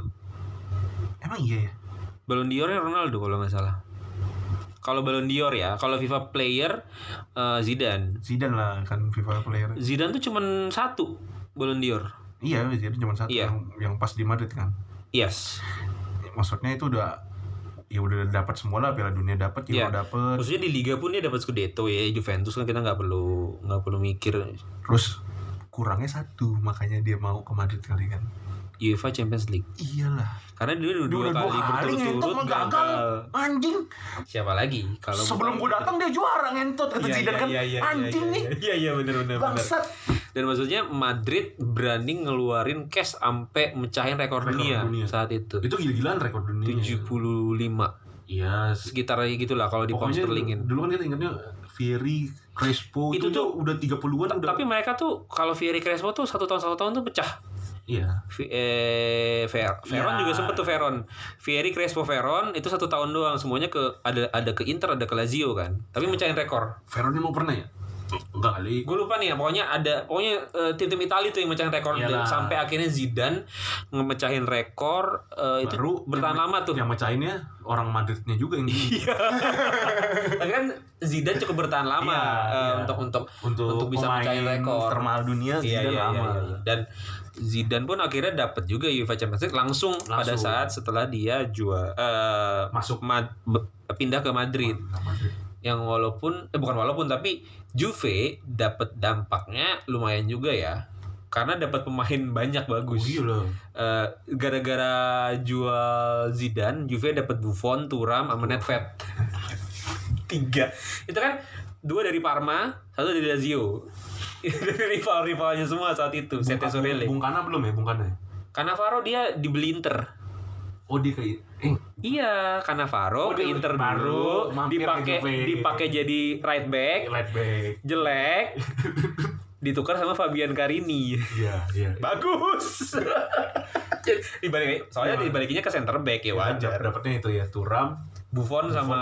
Emang iya ya? Ballon d'Or-nya Ronaldo kalau nggak salah kalau Ballon d'Or ya kalau FIFA player eh, Zidane Zidane lah kan FIFA player. Zidane tuh cuman satu Ballon d'Or Iya, Zidane cuma satu Iya. yang yang pas di Madrid kan. yes Maksudnya itu udah ya udah dapat semua lah Piala Dunia dapat, Euro Iya. dapat. maksudnya di Liga pun dia dapat Scudetto ya Juventus kan kita nggak perlu nggak perlu mikir Terus kurangnya satu, makanya dia mau ke Madrid kali kan. UEFA Champions League Iyalah. karena dia udah dua dua kali berturut-turut gagal. Anjing. siapa lagi kalau Sebelum gua datang dia juara ngentot kata Iya, Zidane iya, kan. iya, iya, Anjing iya, nih. iya iya benar benar benar Bangsat. Dan maksudnya Madrid berani ngeluarin cash sampai mecahin rekor, Rekor dunia, dunia. saat itu Itu gila-gilaan rekor dunia. 75 Iya. sekitar gitulah kalau di pound sterlingin dulu kan kita ingatnya Fieri, Crespo itu, Itu tuh- udah 30-an udah. tapi mereka tuh kalau Fieri Crespo tuh satu tahun satu tahun tuh pecah iya. Eh, Ver- Veron Ya. juga sempet tuh Veron Fieri Crespo Veron itu satu tahun doang semuanya ke ada ada ke Inter ada ke Lazio kan tapi mecahin rekor Veron mau pernah ya? Enggak kali. gue lupa nih ya pokoknya ada pokoknya eh, tim-tim Italia tuh yang mecahin rekor Iyalah. sampai akhirnya Zidane ngemecahin rekor eh, itu Baru bertahan lama tuh Yang mecahinnya orang Madridnya juga yang Iya. tapi kan Zidane cukup bertahan lama Iya, eh, iya. untuk untuk untuk, Untuk bisa mecahin rekor. termahal dunia Iya, Zidane iya, lama. iya, iya. dan Zidane pun akhirnya dapat juga UEFA Champions League langsung, pada Langsung. saat setelah dia jual eh, Masuk Mad- pindah ke Madrid Nah, Madrid. Yang walaupun eh bukan walaupun tapi Juve dapat dampaknya lumayan juga ya. Karena dapat pemain banyak Oh, bagus iya loh. Eh, gara-gara jual Zidane Juve dapat Buffon Turam sama Nedved. Tiga. Itu kan dua dari Parma satu dari Lazio. Rival-rivalnya semua saat itu Sete Sorelle Bung Kana belum ya, Bung Kana. ya? Cannavaro dia dibeli Inter Oh dia kayak eh Iya, Cannavaro Oh, ke Inter baru dulu, ke dipakai dipakai jadi right back, light back. jelek, ditukar sama Fabian Carini. Iya, iya. Bagus. dibalik soalnya Iya. dibalikinnya ke center back ya wajar. Dapatnya itu ya Turam, Buffon sama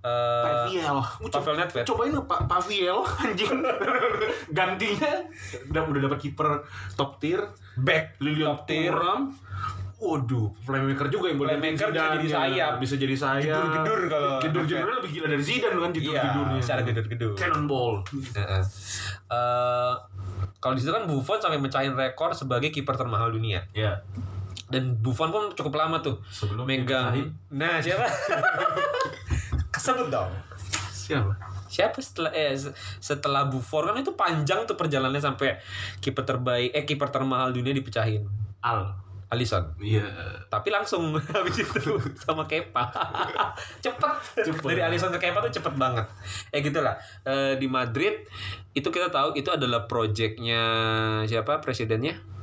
eh Paviel. Pavel Nedved. Cobain Pak Paviel anjing. Gantinya udah udah dapat kiper top tier, back Lilian top tier. Thuram. Waduh, playmaker juga yang boleh Playmaker bisa jadi sayap. Bisa jadi sayap. Gedur-gedur kalau gedur-gedurnya lebih gila dari Zidane kan Iya, gedur-gedurnya. secara gedur-gedur. Cannonball. Heeh. Eh, kalau di situ kan Buffon sampai mecahin rekor sebagai kiper termahal dunia. Ya, Dan Buffon pun cukup lama tuh sebelum megang. Nah, siapa? Kesebut dong. siapa? Siapa setelah eh se- setelah Buffon kan itu panjang tuh perjalanannya sampai kiper terbaik eh kiper termahal dunia dipecahin. Al. Alisson. Iya. Tapi langsung habis itu sama Kepa. cepet. Cepet. Dari Alisson ke Kepa tuh cepet banget. Eh gitulah. Eh, di Madrid itu kita tahu itu adalah proyeknya siapa presidennya?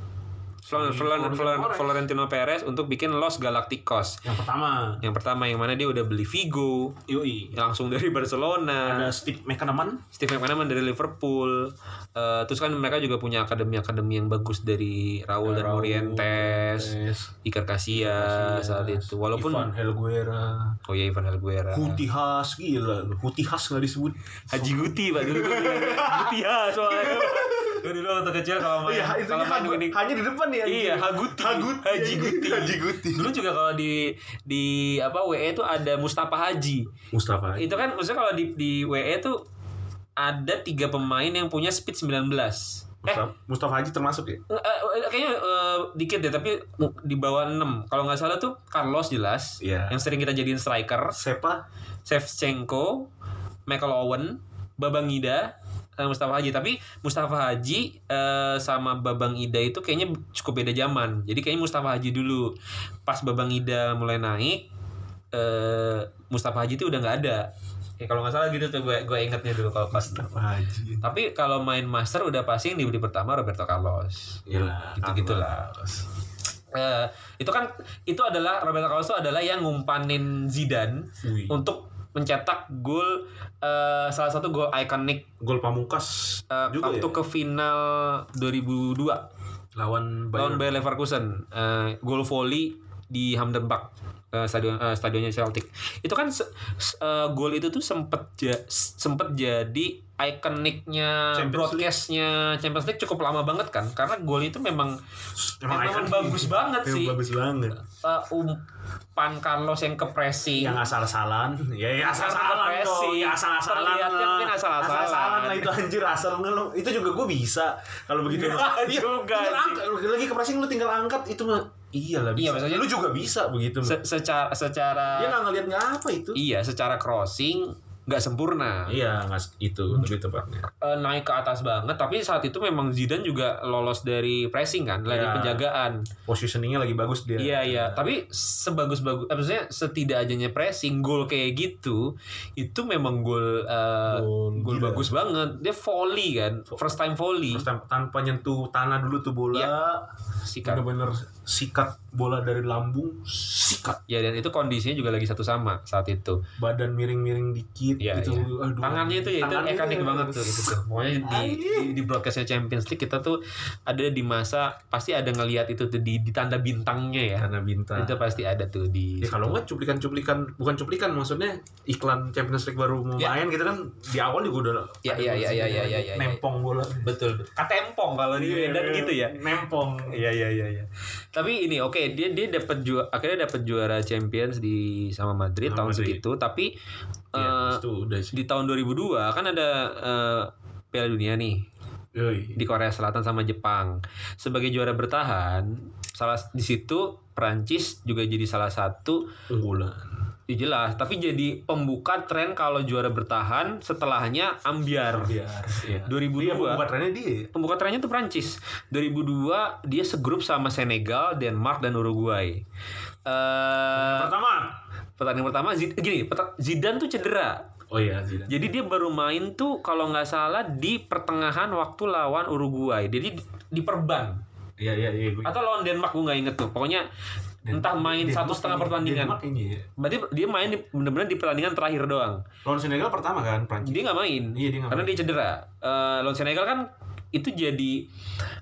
Flor- Flor- Florentino Flor- Perez. Untuk bikin Los Galacticos. Yang pertama, Yang pertama yang mana dia udah beli Vigo Yoi. langsung dari Barcelona. Ada Steve McManaman. Steve McManaman dari Liverpool. Eh, terus kan mereka juga punya akademi-akademi yang bagus dari Raul dan Raul, Morientes, Iker Casillas saat itu. Walaupun Ivan Helguera, oh ya Ivan Alguera. Hutihas gila. Hutihas nggak disebut. Haji Guti Pak dulu ya soalnya. Dulu waktu kecil kalau main Iya, kalau main winning hanya di depan ya. Iya, Haguti. Haguti. Haji Guti. Haji Guti. Dulu juga kalau di di apa WE itu ada Mustafa Haji. Mustafa. Itu kan maksudnya kalau di di WE tuh ada tiga pemain yang punya speed 19. Eh, Mustafa, Mustafa Haji termasuk ya? eh, eh, kayaknya eh, dikit deh tapi di bawah 6. Kalau nggak salah tuh Carlos jelas Iya. yang sering kita jadiin striker, Sepa? Shevchenko, Michael Owen, Babang Ida, eh, Mustafa Haji. Tapi Mustafa Haji eh, sama Babang Ida itu kayaknya cukup beda zaman. Jadi kayaknya Mustafa Haji dulu. Pas Babang Ida mulai naik, eh, Mustafa Haji itu udah nggak ada. Ya kalau nggak salah gitu tuh gue gue ingetnya dulu kalau pas. Mustafa Haji. Tapi kalau main master udah pasti yang dibeli pertama Roberto Carlos. Gila. Gitu-gitulah. Eh, itu kan itu adalah Roberto Carlos itu adalah yang ngumpanin Zidane Wih. untuk mencetak gol eh, salah satu gol ikonik Gol pamungkas eh, juga waktu ya? ke final 2002 lawan lawan Bayern. Bayer Leverkusen Eh, gol volley di Hamden Park eh, stadion eh, stadionnya Celtic itu kan eh, gol itu tuh sempet ja- sempet jadi ikoniknya broadcastnya Champions League cukup lama banget kan karena gol itu memang Emang Emang icon. bagus banget sih. bagus banget. eh, umpan Carlos yang ke pressing Yang asal-asalan. Ya, ya asal-asalan dong. Ya asal-asalan. Terlihatnya mungkin asal-asalan. Asal-asalan lah itu anjir asal ngeluh. Itu juga gue bisa. Kalau begitu. Iya, juga. Lu Lagi ke pressing lu tinggal angkat itu mah. Iya lah Iya, bisa. maksudnya- lu juga bisa begitu. Se- secara secara Dia nggak ngeliat nggak apa itu. iya secara crossing nggak sempurna Iya, nggak itu lebih tepatnya. Eh, naik ke atas banget tapi saat itu memang Zidane juga lolos dari pressing kan dari Ya. penjagaan Positioningnya lagi bagus dia. iya iya tapi sebagus bagus eh, maksudnya setidak adanya pressing gol kayak gitu itu memang gol eh, Gol bagus banget dia volley kan first time volley Terus tan- tanpa nyentuh tanah dulu tuh bola. Iya. sikat Bener-bener sikat bola dari lambung, sikat. ya dan itu kondisinya juga lagi satu sama saat itu Badan miring-miring dikit Iya, gitu. iya. Aduh. tangannya itu ya itu Tangannya ikonik tuh- banget tuh gitu tuh. Pokoknya di, di di broadcastnya Champions League kita tuh ada di masa pasti ada ngelihat itu tuh di, di tanda bintangnya ya. Karena bintang. Itu pasti ada tuh di Ya kalau nggak cuplikan-cuplikan, bukan cuplikan maksudnya iklan Champions League baru mau Ya. main gitu kan di awal juga udah Ya, ada ya, ya, ya, ya, ya, ya, nempong bola. betul. Katempong kalau di Iya, Medan gitu ya. Nempong. Iya iya iya iya. Tapi ini oke dia dia dapat juara akhirnya dapat juara Champions di sama Madrid Sama tahun Madrid. segitu tapi Ya, itu udah sih. di tahun 2002 kan ada eh, Piala Dunia nih Yoi. di Korea Selatan sama Jepang. Sebagai juara bertahan, salah di situ Prancis juga jadi salah satu Unggulan. Ya jelas, tapi jadi pembuka tren kalau juara bertahan setelahnya ambiar. Biar. Iya. 2002. Iya, bukan trennya dia. Pembuka trennya tuh Prancis. 2002 dia segrup sama Senegal, Denmark dan Uruguay. Eh Pertama. pertandingan pertama Zid- gini, Zidane tuh cedera. Oh iya, Zidane. Jadi dia baru main tuh kalau nggak salah di pertengahan waktu lawan Uruguay. Jadi di- diperban Iya, iya, iya. atau lawan Denmark gue nggak inget tuh. Pokoknya Dan- Entah main Denmark satu setengah pertandingan. Denmark ini ya. Berarti dia main di, benar-benar di pertandingan terakhir doang. Lawan Senegal pertama kan Prancis. Dia nggak main. Iya dia nggak karena main. dia cedera. Eh lawan Senegal kan itu jadi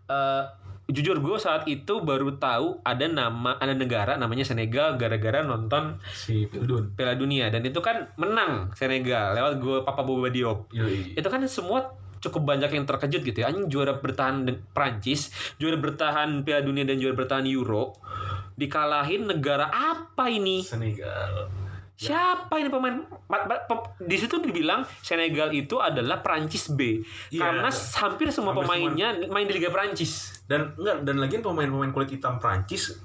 eh jujur gue saat itu baru tahu ada nama ada negara namanya Senegal gara-gara nonton si Pildun. Piala Dunia dan itu kan menang Senegal lewat gue Papa Boba Diop. Yoi. Itu kan semua cukup banyak yang terkejut gitu ya. Anjing juara bertahan Prancis, juara bertahan Piala Dunia dan juara bertahan Euro dikalahin negara apa ini? Senegal. Siapa ini pemain di situ dibilang Senegal itu adalah Prancis B Iya. karena hampir semua Hampir pemainnya main di Liga Prancis. Dan enggak dan lagi pemain-pemain kulit hitam Prancis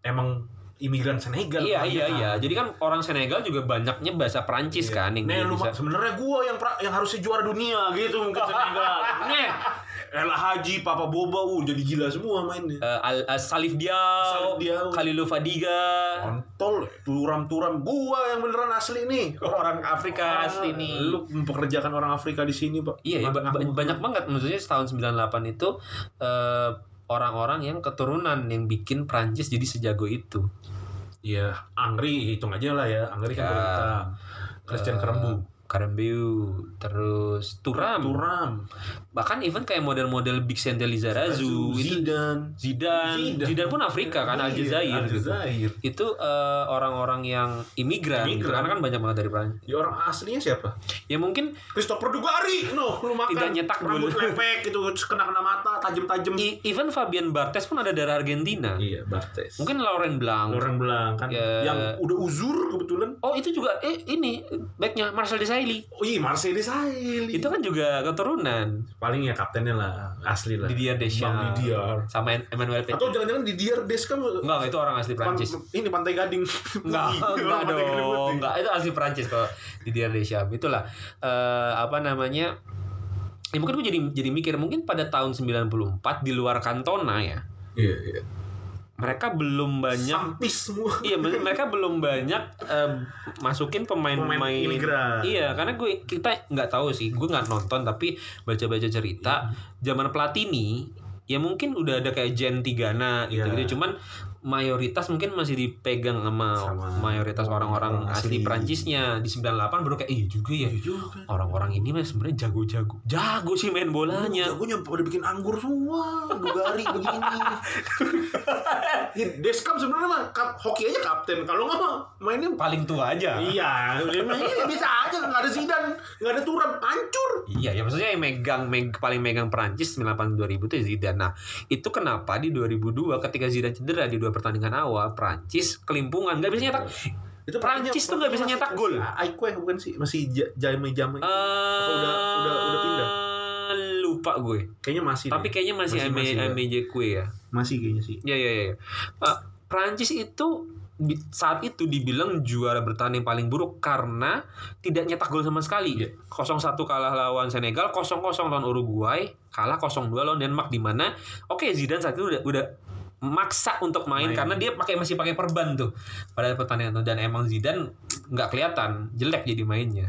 emang imigran Senegal. Iya iya kebanyakan. iya. Jadi kan orang Senegal juga banyaknya bahasa Prancis kan yang Nih lu bisa. sebenarnya gua yang pra- yang harusnya juara dunia gitu mungkin Senegal. Nih, El Haji, Papa Boba, uh, jadi gila semua mainnya. eh, Al- Al- Salif Diao, Salif Diao. Khalilou Fadiga, Kontol, turam-turam gua yang beneran asli nih. orang Afrika asli nih. Lu mempekerjakan orang Afrika di sini, Pak. Iya, ya, ba- banyak banget maksudnya tahun 98 itu eh, orang-orang yang keturunan yang bikin Prancis jadi sejago itu. Iya, Angri hitung aja lah ya. Angri kan Ya. hitam. Christian Eh, Kerembu. Karembeu, terus Turam, Turam. bahkan even kayak model-model Big Sente Lizarazu, itu Zidane. Zidane, Zidane. Zidane pun Afrika kan Iya, Aljazair gitu. Aljazair. Itu eh, orang-orang yang imigran, gitu. Imigran. karena kan banyak banget dari Prancis. Ya orang aslinya siapa? Ya mungkin Christopher Dugari. No, lu makan. Tidak nyetak rambut dulu. lepek gitu, kena kena mata, tajam-tajam. even Fabian Barthez pun ada darah Argentina. Iya, Bartes. Mungkin Laurent Blanc. Orang Belang kan Ya. yang udah uzur kebetulan. Oh itu juga eh ini backnya Marcel Desailly. Oh iya, Marcel Desailly. Itu kan juga keturunan paling ya kaptennya lah, asli lah. Didier Bang Deschamps Didier. sama Emmanuel Petit. Atau jangan-jangan Didier Deschamps Enggak, itu orang asli pan- Prancis. ini Pantai Gading. Enggak, Orang enggak dong. Enggak, itu asli Prancis kalau Didier Deschamps. Itulah eh, apa namanya? Ya mungkin gue jadi jadi mikir mungkin pada tahun 94 di luar Cantona ya. Iya, iya. Mereka belum banyak Sampis semua. Iya, mereka belum banyak eh, masukin pemain-pemain. Imigran. Iya, karena gue kita nggak tahu sih, gue nggak nonton tapi baca-baca cerita zaman Platini ya mungkin udah ada kayak Gen Tigana gitu, Iya. gitu. Cuman mayoritas mungkin masih dipegang sama, Sama mayoritas orang-orang orang asli asli. Prancisnya di 98 baru kayak iya juga ya. Iya juga. Orang-orang ini mah sebenarnya jago-jago. Jago sih main bolanya. Jagonya pada bikin anggur semua, Dugari begini. Ya, Deskam sebenarnya mah kap, hoki aja kapten. Kalau nggak mah mainnya Paling tua aja. Iya, mainnya bisa aja nggak ada Zidane, nggak ada Turam, hancur. Iya, ya maksudnya yang megang, meg, paling megang Prancis 98 2000 itu Zidane. Nah, itu kenapa di 2002 ketika Zidane cedera di dua pertandingan awal, Prancis kelimpungan, nggak bisa nyetak. Itu Prancis tuh nggak bisa nyetak gol. masih Aikwe bukan sih? Masih Ja- Jamai Jamai. Eh, udah- udah- udah pindah? Lupa gue. kayaknya masih. Tapi deh. kayaknya masih Ame masih ya. Ya. masih kayaknya sih. Ya ya ya. ya. Eh, Prancis itu saat itu dibilang juara bertahan yang paling buruk karena tidak nyetak gol sama sekali. Iya. 0-1 kalah lawan Senegal, 0-0 lawan Uruguay, kalah 0-2 lawan Denmark di mana oke Zidane saat itu udah udah maksa untuk main, Main. karena dia pakai masih pakai perban tuh pada pertandingan itu dan emang Zidane nggak kelihatan jelek jadi mainnya.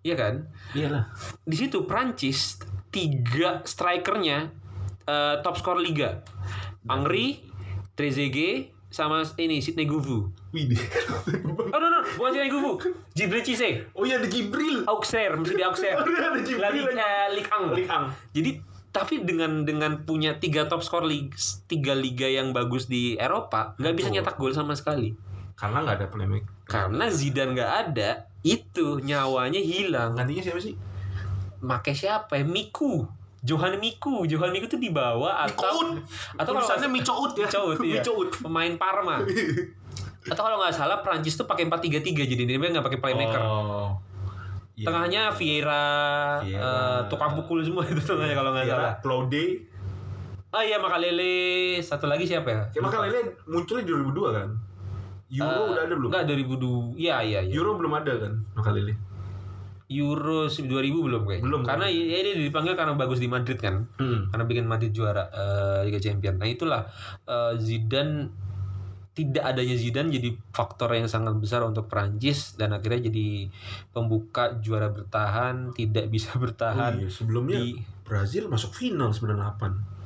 Iya kan? Iyalah. Di situ Prancis tiga strikernya eh, top skor liga. Angri, Trezeguet, sama ini Sidney Govou. Wih. Oh no no, bukan Sidney Govou. Jibril Cisse. oh iya ada Jibril. Auxerre, mesti di Auxerre. Ada La Jibril. Ligue, eh, Ligue 1. Ligue 1. Jadi tapi dengan dengan punya tiga top skor liga, tiga liga yang bagus di Eropa, nggak bisa nyetak gol sama sekali. Karena nggak ada playmaker. Karena Zidane nggak ada, itu nyawanya hilang. Gantinya siapa sih? Make siapa ya? Miku. Johan Miku. Johan Miku tuh dibawa atau Micout. atau kalau Tulisannya Micout ya. Micout, iya. Micout. pemain Parma. atau kalau nggak salah Prancis tuh pakai 4-3-3 jadi dia nggak pakai playmaker. Oh. Iya. Tengahnya Vieira, Vieira. eh, tukang pukul semua itu tengahnya kalau nggak Iya, salah. Claude. Oh iya Makalele, satu lagi siapa ya? Ya maka Lele munculnya di 2002 kan? Euro Eh, udah ada belum? Enggak 2002. Iya iya iya. Euro belum ada kan? Maka Lele. Euro 2000 belum kayaknya. Belum, Karena ya, dia dipanggil karena bagus di Madrid kan. Hmm. Karena bikin Madrid juara eh, Liga Champions. Nah, itulah eh, Zidane tidak adanya Zidane jadi faktor yang sangat besar untuk Prancis dan akhirnya jadi pembuka juara bertahan, tidak bisa bertahan Oh iya, sebelumnya di Brazil masuk final 98.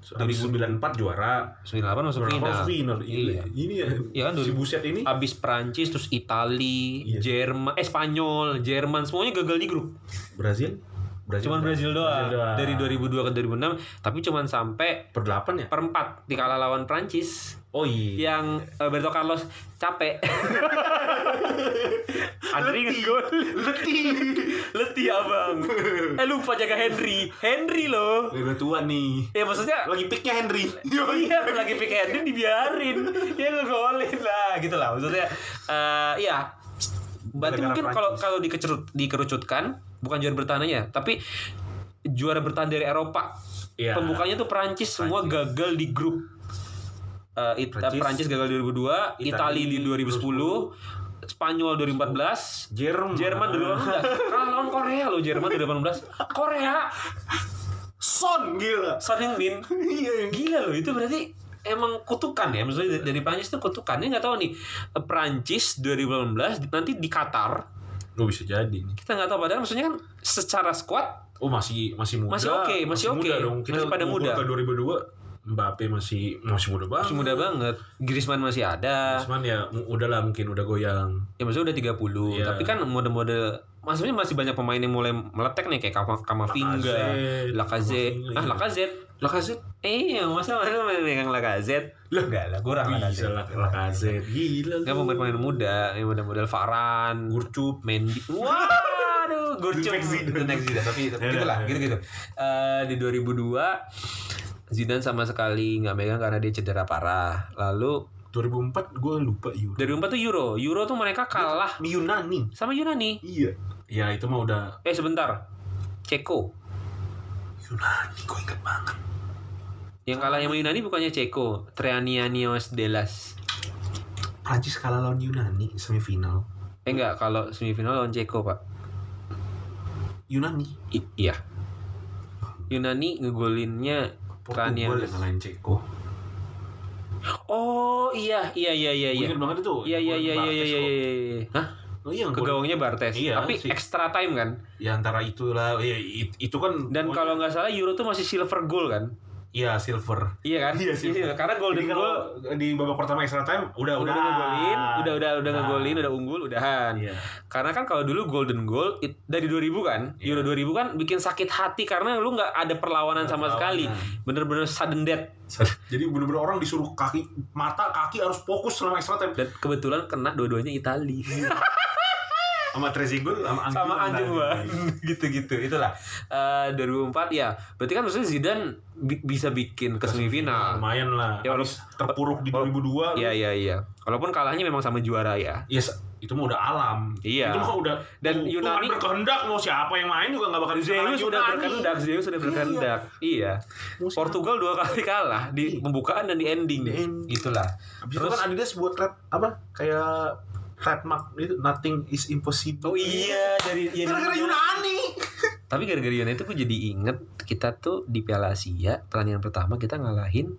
2094 juara 98 masuk final. final Iya. ini ya Iya kan si 2000 buset ini Abis Prancis terus Itali, Iya. Jerman, eh Spanyol, Jerman semuanya gagal di grup. Brazil Brazil Cuman Brazil doang. doang. Dari 2002 ke 2006, tapi cuman sampai per 8 ya perempat dikalah lawan Prancis oh iya yang Roberto Carlos capek. Andri ngegol. Letih. Letih abang. Eh lupa jaga Henry. Henry loh. udah tua nih Ya maksudnya lagi picknya Henry iya lagi pick Henry dibiarin ya ngegolin lah gitu lah maksudnya eh iya berarti mungkin kalau kalau dikecerut dikerucutkan bukan juara bertahan aja tapi juara bertahan dari Eropa. Iya. pembukanya tuh Prancis semua gagal di grup. Eh, It- Prancis. Prancis, gagal di 2002 Itali di 2010 Spanyol 2014 Jerman. Jerman 2018 kalah lawan Korea loh Jerman 2018 Korea. Son gila. Son Heung-min iya Gila loh itu berarti emang kutukan ya. Maksudnya dari- Prancis itu kutukan. Ini nggak tahu nih. Eh, Prancis 2018 nanti di Qatar Gue bisa jadi nih. kita nggak tahu padahal maksudnya kan secara squad Oh masih masih muda. Masih oke, masih oke. muda dong. Kita Masih pada muda. Ke 2002 Mbappe masih masih muda banget. masih muda banget Griezmann masih ada Cuman ya udah lah mungkin udah goyang. ya maksudnya udah 30 Iya. tapi kan mode-mode maksudnya masih banyak pemain yang mulai meletek nih kayak Kama- Kamavinga Lacazette ah Lacazette Lacazette. eh masa mana megang Lacazette Lah, enggak lah kurang Bisa Lacazette lah Lacazette. Gila. Kan pemain-pemain muda, yang model-model Varane, Gurcup. Mendy. Waduh, Gurcup. The next Zidane. Next Zidane. Tapi tapi Ya, gitu lah, gitu-gitu. Eh, di 2002 Zidane sama sekali nggak megang karena dia cedera parah. Lalu 2004 gue lupa Euro. 2004 tuh Euro. Euro tuh mereka kalah Yunani. sama Yunani. Iya. Ya itu mah udah Eh sebentar. Ceko. Yunani gue inget banget. Yang kalah sama Yunani bukannya Ceko, Trianianios Delas. Prancis kalah lawan Yunani semifinal. Eh enggak, kalau semifinal lawan Ceko, Pak. Yunani. I- iya. Yunani ngegolinnya Portugal Trianianios. yang ngalahin Ceko. Oh iya iya iya iya iya. banget itu. Iya iya iya iya iya iya. iya. Hah? Oh iya, Ke gawangnya Bartes. Iya, Tapi sih. extra time kan. ya antara itulah ya, it- itu kan Dan kalau nggak salah Euro tuh masih silver goal kan. Iya silver Iya kan? Iya, silver. Karena golden Jadi goal kalau di babak pertama extra time udah udah, udah ngegolin, udah udah udah Nah. ngegolin, udah unggul, udahan. Iya. Karena kan kalau dulu golden goal it- dari 2000 kan, Iya. Euro 2000 kan bikin sakit hati karena lu nggak ada perlawanan Nggak sama sekali. perlawanan. Bener-bener sudden death. Jadi bener-bener orang disuruh kaki mata kaki harus fokus selama extra time Dan kebetulan kena dua-duanya Itali. sama Trezeguet sama Anjing sama anjing Nah, gitu-gitu itulah. Eh 2004 ya berarti kan maksudnya Zidane bi- bisa bikin ke semifinal. lumayan lah. Ya, Habis terpuruk di 2002 iya iya iya. Walaupun kalahnya memang sama juara ya. Se- itu mah udah alam. Iya. itu mah udah Dan Tuhan Yunani- berkehendak mau siapa yang main juga nggak bakal bisa Zeus sudah berkehendak Zeus sudah berkehendak. Iya. Siapa? Portugal dua kali kalah di pembukaan dan di ending. Di ending. itulah Habis Terus- itu kan Adidas buat rap apa? Kayak trademark itu nothing is impossible. Oh iya dari ya, gara-gara Yunani. Tapi gara-gara Yunani itu gue jadi inget kita tuh di Piala Asia pertandingan pertama kita ngalahin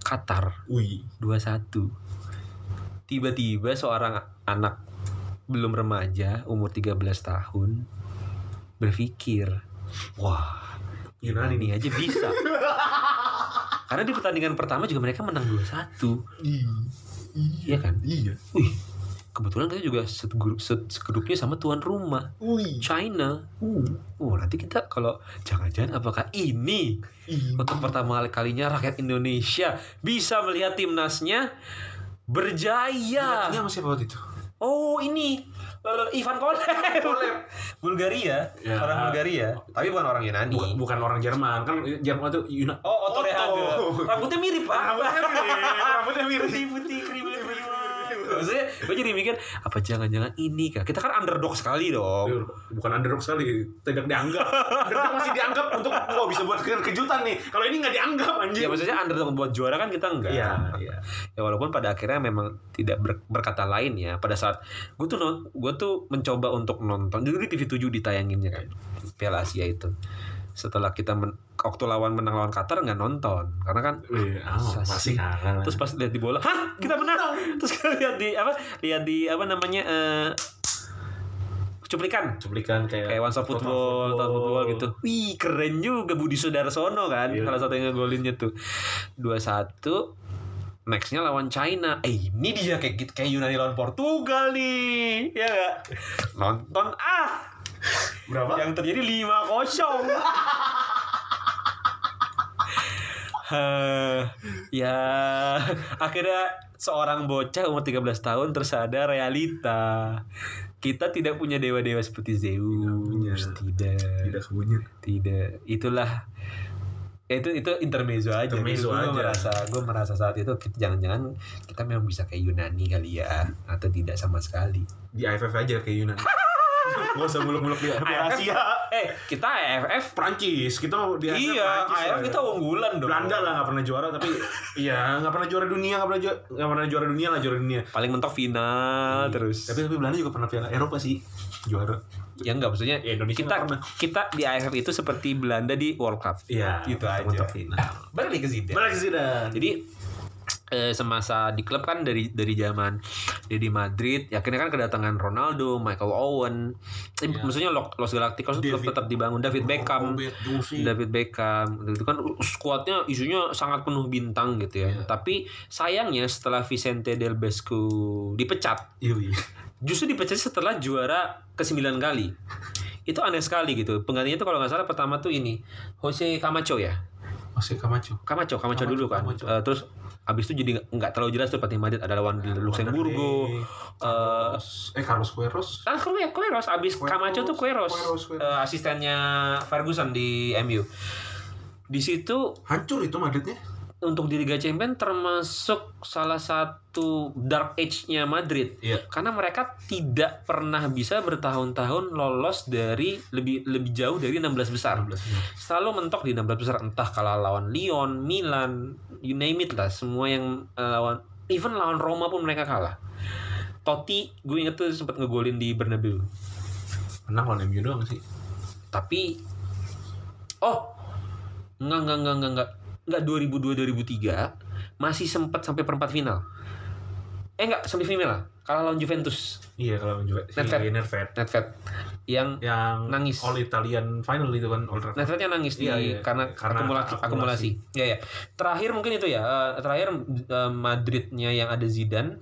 Qatar wih 21 tiba-tiba seorang anak belum remaja umur 13 tahun berpikir wah Yunani ini aja bisa. Karena di pertandingan pertama juga mereka menang 2-1 Iya kan? iya. Wih kebetulan kita juga segrup, se- segrupnya sama tuan rumah wih China oh nanti kita kalau jangan-jangan apakah ini untuk pertama kalinya rakyat Indonesia bisa melihat timnasnya berjaya. Ini sama siapa waktu itu? Oh ini Eh, Ivan Kolev. Bulgaria, Ya. orang Bulgaria, tapi bukan orang Yunani. Bukan, bukan orang Jerman kan Jerman itu Yunani Oh, Otto Rehage. Rambutnya mirip, Pak. Rambutnya mirip, rambutnya mirip. Putih-putih, kriwil. Maksudnya, gue jadi mikir, apa jangan-jangan ini kah? Kita kan underdog sekali dong. bukan underdog sekali tidak dianggap underdog masih dianggap untuk wah bisa buat ke- kejutan nih kalau ini nggak dianggap anjing Ya maksudnya underdog buat juara kan kita enggak. iya iya ya walaupun pada akhirnya memang tidak ber- berkata lain ya pada saat gue tuh gue tuh mencoba untuk nonton dulu di TV 7 ditayanginnya kan Piala Asia itu setelah kita men- waktu lawan menang lawan Qatar nggak nonton karena kan Iya, oh, pasti kalah terus pas lihat di bola hah kita menang terus kita lihat di apa lihat di apa namanya eh, cuplikan cuplikan kayak kayak One Stop Football, Total Football gitu. Wih, keren juga Budi Sudarsono kan. Iya. Salah satu yang ngegolinnya tuh. 2-1 Nextnya lawan China. Eh ini dia kayak gitu kayak Yunani lawan Portugal nih, ya gak? Nonton ah, berapa yang terjadi 5-0. Heh, ya akhirnya seorang bocah umur 13 tahun tersadar realita. Kita tidak punya dewa-dewa seperti punya. Zeus. Tidak. tidak kebunya Tidak. Itulah itu itu intermezzo aja. Intermezzo gue aja. merasa gue merasa saat itu kita- jangan-jangan kita memang bisa kayak Yunani kali ya atau tidak sama sekali. di AFF aja kayak Yunani Gak usah muluk-muluk di Asia. Eh kita AFF Prancis kita mau di AFF iya AFF kita unggulan dong. Belanda lah nggak pernah juara tapi iya nggak pernah juara dunia nggak pernah juara nggak pernah juara dunia lah juara dunia. Paling mentok final terus. tapi tapi Belanda juga pernah piala Eropa sih juara. Ya enggak maksudnya Ya, Indonesia kita kita di AFF itu seperti Belanda di World Cup. iya Gitu aja. mentok final. Balik ke Zidane. balik sih dah Jadi eh, semasa di klub kan dari dari zaman dia di Madrid, ya akhirnya kan kedatangan Ronaldo, Michael Owen, eh, Iya. maksudnya Los Galacticos itu David- tetap dibangun, David Beckham, Robert David Beckham, itu kan skuadnya isunya sangat penuh bintang gitu ya. Iya. Tapi sayangnya setelah Vicente Del Bosque dipecat, iya iya justru dipecat setelah juara ke 9 kali. Itu aneh sekali gitu. Penggantinya itu kalau nggak salah pertama tuh ini Jose Camacho ya. Masih Camacho Camacho, Camacho Camacho, dulu kan. Camacho. Eh, terus abis itu jadi nggak- terlalu jelas tuh pelatih Madrid ada lawan di Luxemburgo. Wanderlei, Eh, Carlos eh Carlos Queiroz ah Queiroz, Queiroz abis Queiroz, Camacho tuh Queiroz, Queiroz, Queiroz. Eh, asistennya Ferguson di MU. Di situ hancur itu Madridnya untuk di Liga Champions termasuk salah satu dark age-nya Madrid. iya Karena mereka tidak pernah bisa bertahun-tahun lolos dari lebih lebih jauh dari 16 besar. 16 Selalu mentok di 16 besar entah kalah lawan Lyon, Milan, you name it lah, semua yang eh, lawan even lawan Roma pun mereka kalah. Totti gue inget tuh sempat ngegolin di Bernabeu. menang lawan MU doang sih Tapi oh enggak enggak enggak enggak enggak enggak 2002 2003 masih sempat sampai perempat final. Eh enggak semifinal kalah lawan Juventus. iya kalau juga si Nedved. Nedved Nedved yang yang Nangis. All Italian final itu kan All Trafford. Nedvednya nangis di Iya, iya. karena, Karena akumulasi, akumulasi. akumulasi. Ya ya. Terakhir mungkin itu ya. eh, terakhir eh, Madridnya yang ada Zidane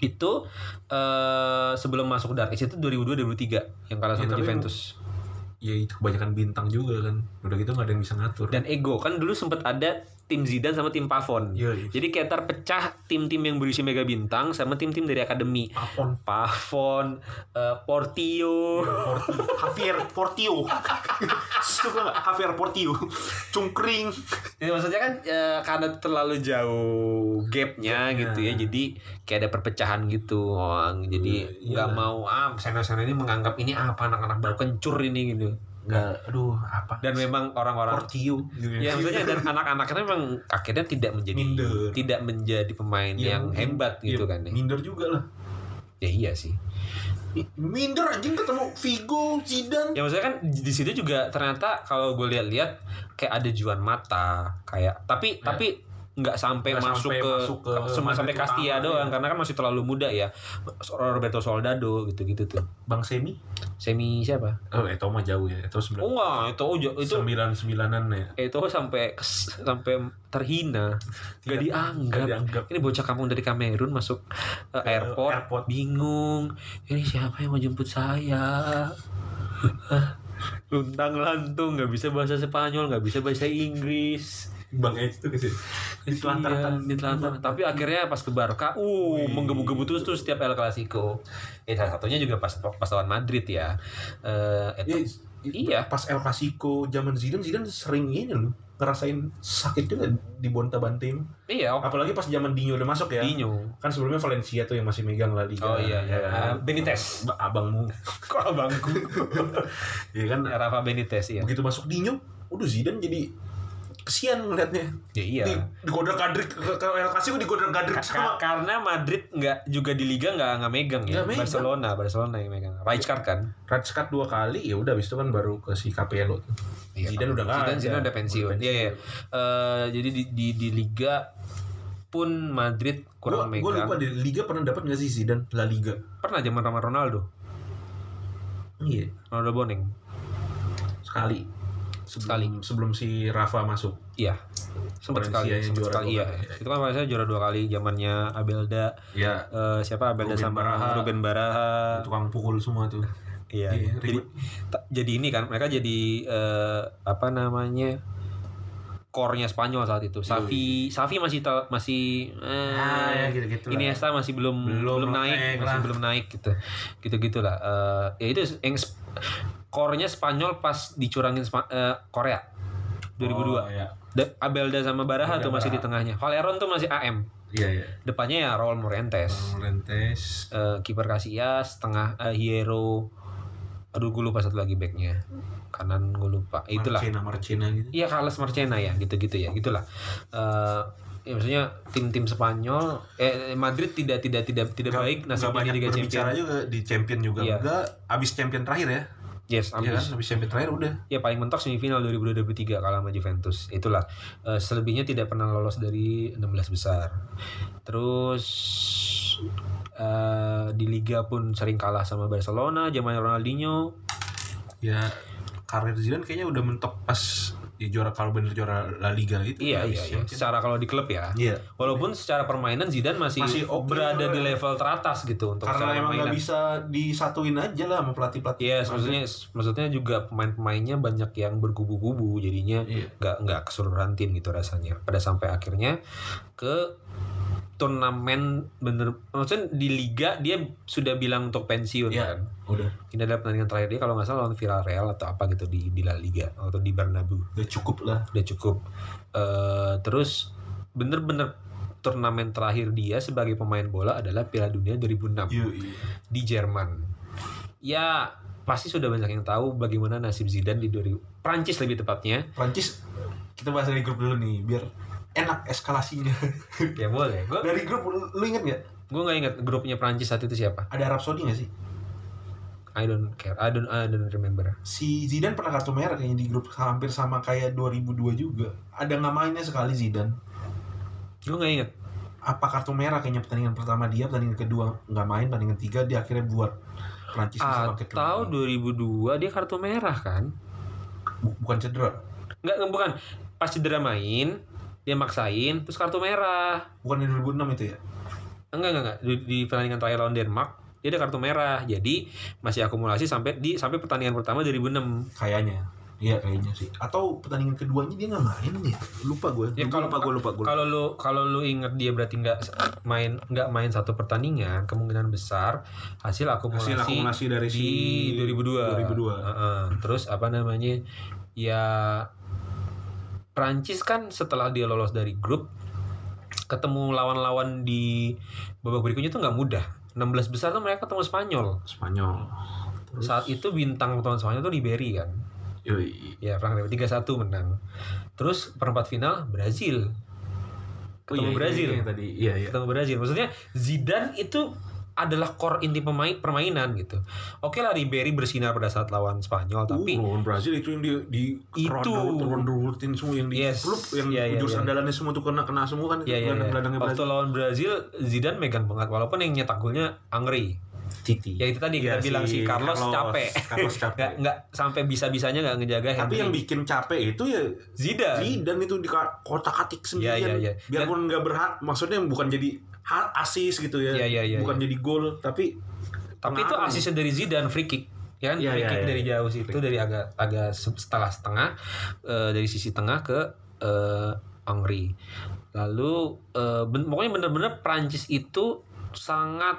itu eh sebelum masuk Dark Age itu 2002 2003 yang kalah Ya, sama tapi Juventus. Ya itu kebanyakan bintang juga kan. Udah gitu nggak ada yang bisa ngatur. Dan ego. Kan dulu sempat ada tim Zidane sama tim Pavon. Iya, iya. Jadi kayak terpecah tim-tim yang berisi mega bintang sama tim-tim dari akademi. Apon Pavon, eh, Portillo, Porti, Javier Portio suka Javier Portio cungkring Ya, maksudnya kan eh, karena terlalu jauh gapnya Gapnya. gitu ya, jadi kayak ada perpecahan gitu. Oh, jadi Iya, nggak iya. mau ah senior-senior ini menganggap ini apa anak-anak baru kencur ini gitu. Nggak aduh apa Dan memang orang-orang Portio ya maksudnya dan anak-anaknya memang akhirnya tidak menjadi Minder. tidak menjadi pemain Iya, yang mungkin. hebat gitu Iya, kan ya. minder juga lah Ya iya sih. minder anjing ketemu Vigo Zidane Ya maksudnya kan di situ juga ternyata kalau gue lihat-lihat kayak ada Juan Mata kayak tapi Ya. tapi nggak sampai Nggak masuk sampai ke, masuk ke cuma sampai Castilla utama, doang ya. karena kan masih terlalu muda ya. Roberto Soldado gitu-gitu tuh. Bang Semi? Semi siapa? Oh itu mah jauh ya itu oh sembilan enggak itu itu itu sembilan sembilanan ya. Itu sampai sampai terhina. Nggak Tidak- dianggap. dianggap. ini bocah kampung dari Kamerun masuk uh, airport, airport. bingung. Ini siapa yang mau jemput saya? Luntang lantung nggak bisa bahasa Spanyol nggak bisa bahasa Inggris Bang Edge tuh ke sini. Ditelantarkan Iya, ditelantarkan. tapi akhirnya pas ke Barca uh Wih. menggebu-gebu terus tuh setiap El Clasico. Eh salah satunya juga pas pas lawan Madrid ya. Eh itu Iya. pas El Clasico zaman Zidane Zidane sering ini loh ngerasain sakit juga di Bonta Bantim iya. Oh, apalagi pas zaman Dino udah masuk ya. Dino. Kan sebelumnya Valencia tuh yang masih megang La Liga. Oh iya iya. Ya. Kan? Benitez. Ba- abangmu. Kok abangku? Ya kan? Rafa Benitez ya begitu masuk Dino udah Zidane jadi kesian ngeliatnya ya iya di digoda kadrik ke, El Clasico digoda kadrik Ka- sama karena Madrid nggak juga di liga nggak nggak megang ya megang. Barcelona Barcelona yang megang Rijkaard kan red card dua kali ya udah habis itu kan baru ke si Capello tuh. Zidane udah nggak Zidane. Zidane udah pensiun iya iya Eh, jadi di, di di liga pun Madrid kurang Gua, megang lupa di Liga pernah dapat nggak sih Zidane La Liga? pernah zaman sama Ronaldo Iya. Ronaldo Boneng. Sekali. Sekali. Sebelum, si Rafa masuk. Iya. Sempat sekali, sempat juara sekali iya. kali. Itu kan Valencia juara dua kali zamannya Abelda Ya. eh, siapa Abelda Ruben sama Baraha. Ruben Baraha. Tukang pukul semua tuh. Iya. Iya, jadi, ribut. ta- jadi ini kan mereka jadi eh, apa namanya? core-nya Spanyol saat itu. Safi Safi masih tel- masih eh, Ah, ya lah. Iniesta masih belum Belum belum, naik, naik masih lah. belum naik gitu. Gitu-gitulah. Eh ya itu yang core-nya Spanyol pas dicurangin Spa- eh, Korea 2002. Oh, ya. Da- Abelda sama Baraha Abelda tuh masih di Baraha. tengahnya. Valeron tuh masih AM. Iya, iya. Depannya ya Raul Morientes. Lentes. Eh, kiper Casillas, tengah eh, Hierro. Aduh gue lupa satu lagi backnya. Kanan gue lupa. Itulah. Marcena, Marcena gitu. Iya Carles Marchena ya, gitu-gitu ya, gitulah. Eh ya maksudnya tim-tim Spanyol eh Madrid tidak tidak tidak tidak Nggak- baik nasibnya di Liga Champions. juga di champion juga Iya. enggak abis champion terakhir ya Yes, Iya kan ambis. abis champion terakhir udah Ya paling mentok semifinal 2023 kalah sama Juventus. Itulah. Eh, selebihnya tidak pernah lolos dari 16 besar. Terus eh di liga pun sering kalah sama Barcelona, zaman Ronaldinho. ya karir Zidane kayaknya udah mentok pas di juara kalau bener juara La Liga gitu Iya, iya, iya. Secara kalau di klub ya. Iya. Walaupun secara permainan Zidane masih, Masih oke berada di level teratas gitu untuk karena emang nggak permainan. bisa disatuin aja lah sama pelatih pelatih Iya, maksudnya maksudnya juga pemain-pemainnya banyak yang berkubu-kubu jadinya Iya. nggak nggak keseluruhan tim gitu rasanya. Pada sampai akhirnya ke turnamen bener maksudnya di liga dia sudah bilang untuk pensiun Iya. kan. udah Ini adalah pertandingan terakhir dia kalau nggak salah lawan Villarreal atau apa gitu di di La Liga atau di Bernabeu. udah cukup lah Udah cukup. Eh terus bener-bener turnamen terakhir dia sebagai pemain bola adalah Piala Dunia 2006 iya iya di Jerman. Ya pasti sudah banyak yang tahu bagaimana nasib Zidane di 2000 Prancis lebih tepatnya. Prancis kita bahas dari grup dulu nih biar enak eskalasinya Ya boleh. Gue dari grup lu, lu inget nggak gue nggak ingat grupnya Prancis saat itu siapa. ada Arab Saudi nggak sih I don't care. I don't I don't remember. si Zidane pernah kartu merah kayaknya di grup hampir sama kayak 2002 juga ada nggak mainnya sekali Zidane Gue nggak ingat. apa kartu merah kayaknya pertandingan pertama dia pertandingan kedua nggak main pertandingan tiga dia akhirnya buat Prancis bisa bangkit Atau lagi. 2002 dia kartu merah kan? Bu- bukan cedera nggak, bukan. Pas cedera main dia maksain terus kartu merah. bukan di 2006 itu ya Enggak enggak enggak di, di pertandingan terakhir lawan Denmark dia ada kartu merah. Jadi masih akumulasi sampai di sampai pertandingan pertama 2006. kayaknya iya kayaknya sih atau pertandingan keduanya dia nggak main ya lupa gue Ya, kalau- lupa gue lupa gue Kalau lu kalau lu inget dia berarti nggak main nggak main satu pertandingan kemungkinan besar hasil akumulasi, hasil akumulasi dari si di 2002. 2002 Heeh. Terus apa namanya ya Prancis kan setelah dia lolos dari grup ketemu lawan-lawan di babak berikutnya tuh nggak mudah. 16 besar tuh mereka ketemu Spanyol. Spanyol Terus, Saat itu bintang lawan Spanyol tuh Ribery kan. yoi. Ya, Frank Ribery 3-1 menang. Terus perempat final Brazil. Oh, Ketemu iya, Brazil. iya, iya, tadi iya iya ketemu Brazil. Maksudnya Zidane itu adalah core inti pemain permainan gitu. Oke lah Ribery bersinar pada saat lawan Spanyol tapi uh, lawan Brazil itu yang di di Itu. ronda semua yang di Yes. klub yang Iya, iya, jurus iya. andalannya semua tuh kena kena semua kan ya, ya. gelandang-gelandangnya Waktu Brazil lawan Brazil Zidane megang banget walaupun yang nyetak golnya Angri. Titi Ya itu tadi kita Iya, bilang si Carlos, capek. Carlos capek Nggak nggak sampai bisa-bisanya nggak ngejaga tapi Henry. yang bikin capek itu ya Zidane. Zidane itu di kotak katik sendirian Iya, iya, iya. biarpun nggak berhak maksudnya bukan jadi hak asis gitu ya Iya, iya, iya, bukan iya. jadi gol tapi Tapi itu asisnya dari Zidane free kick. Ya kan Iya, free iya, kick iya. dari jauh situ dari agak agak se- setelah setengah eh, dari sisi tengah ke eh, Angri. Lalu eh, ben- pokoknya bener-bener Prancis itu sangat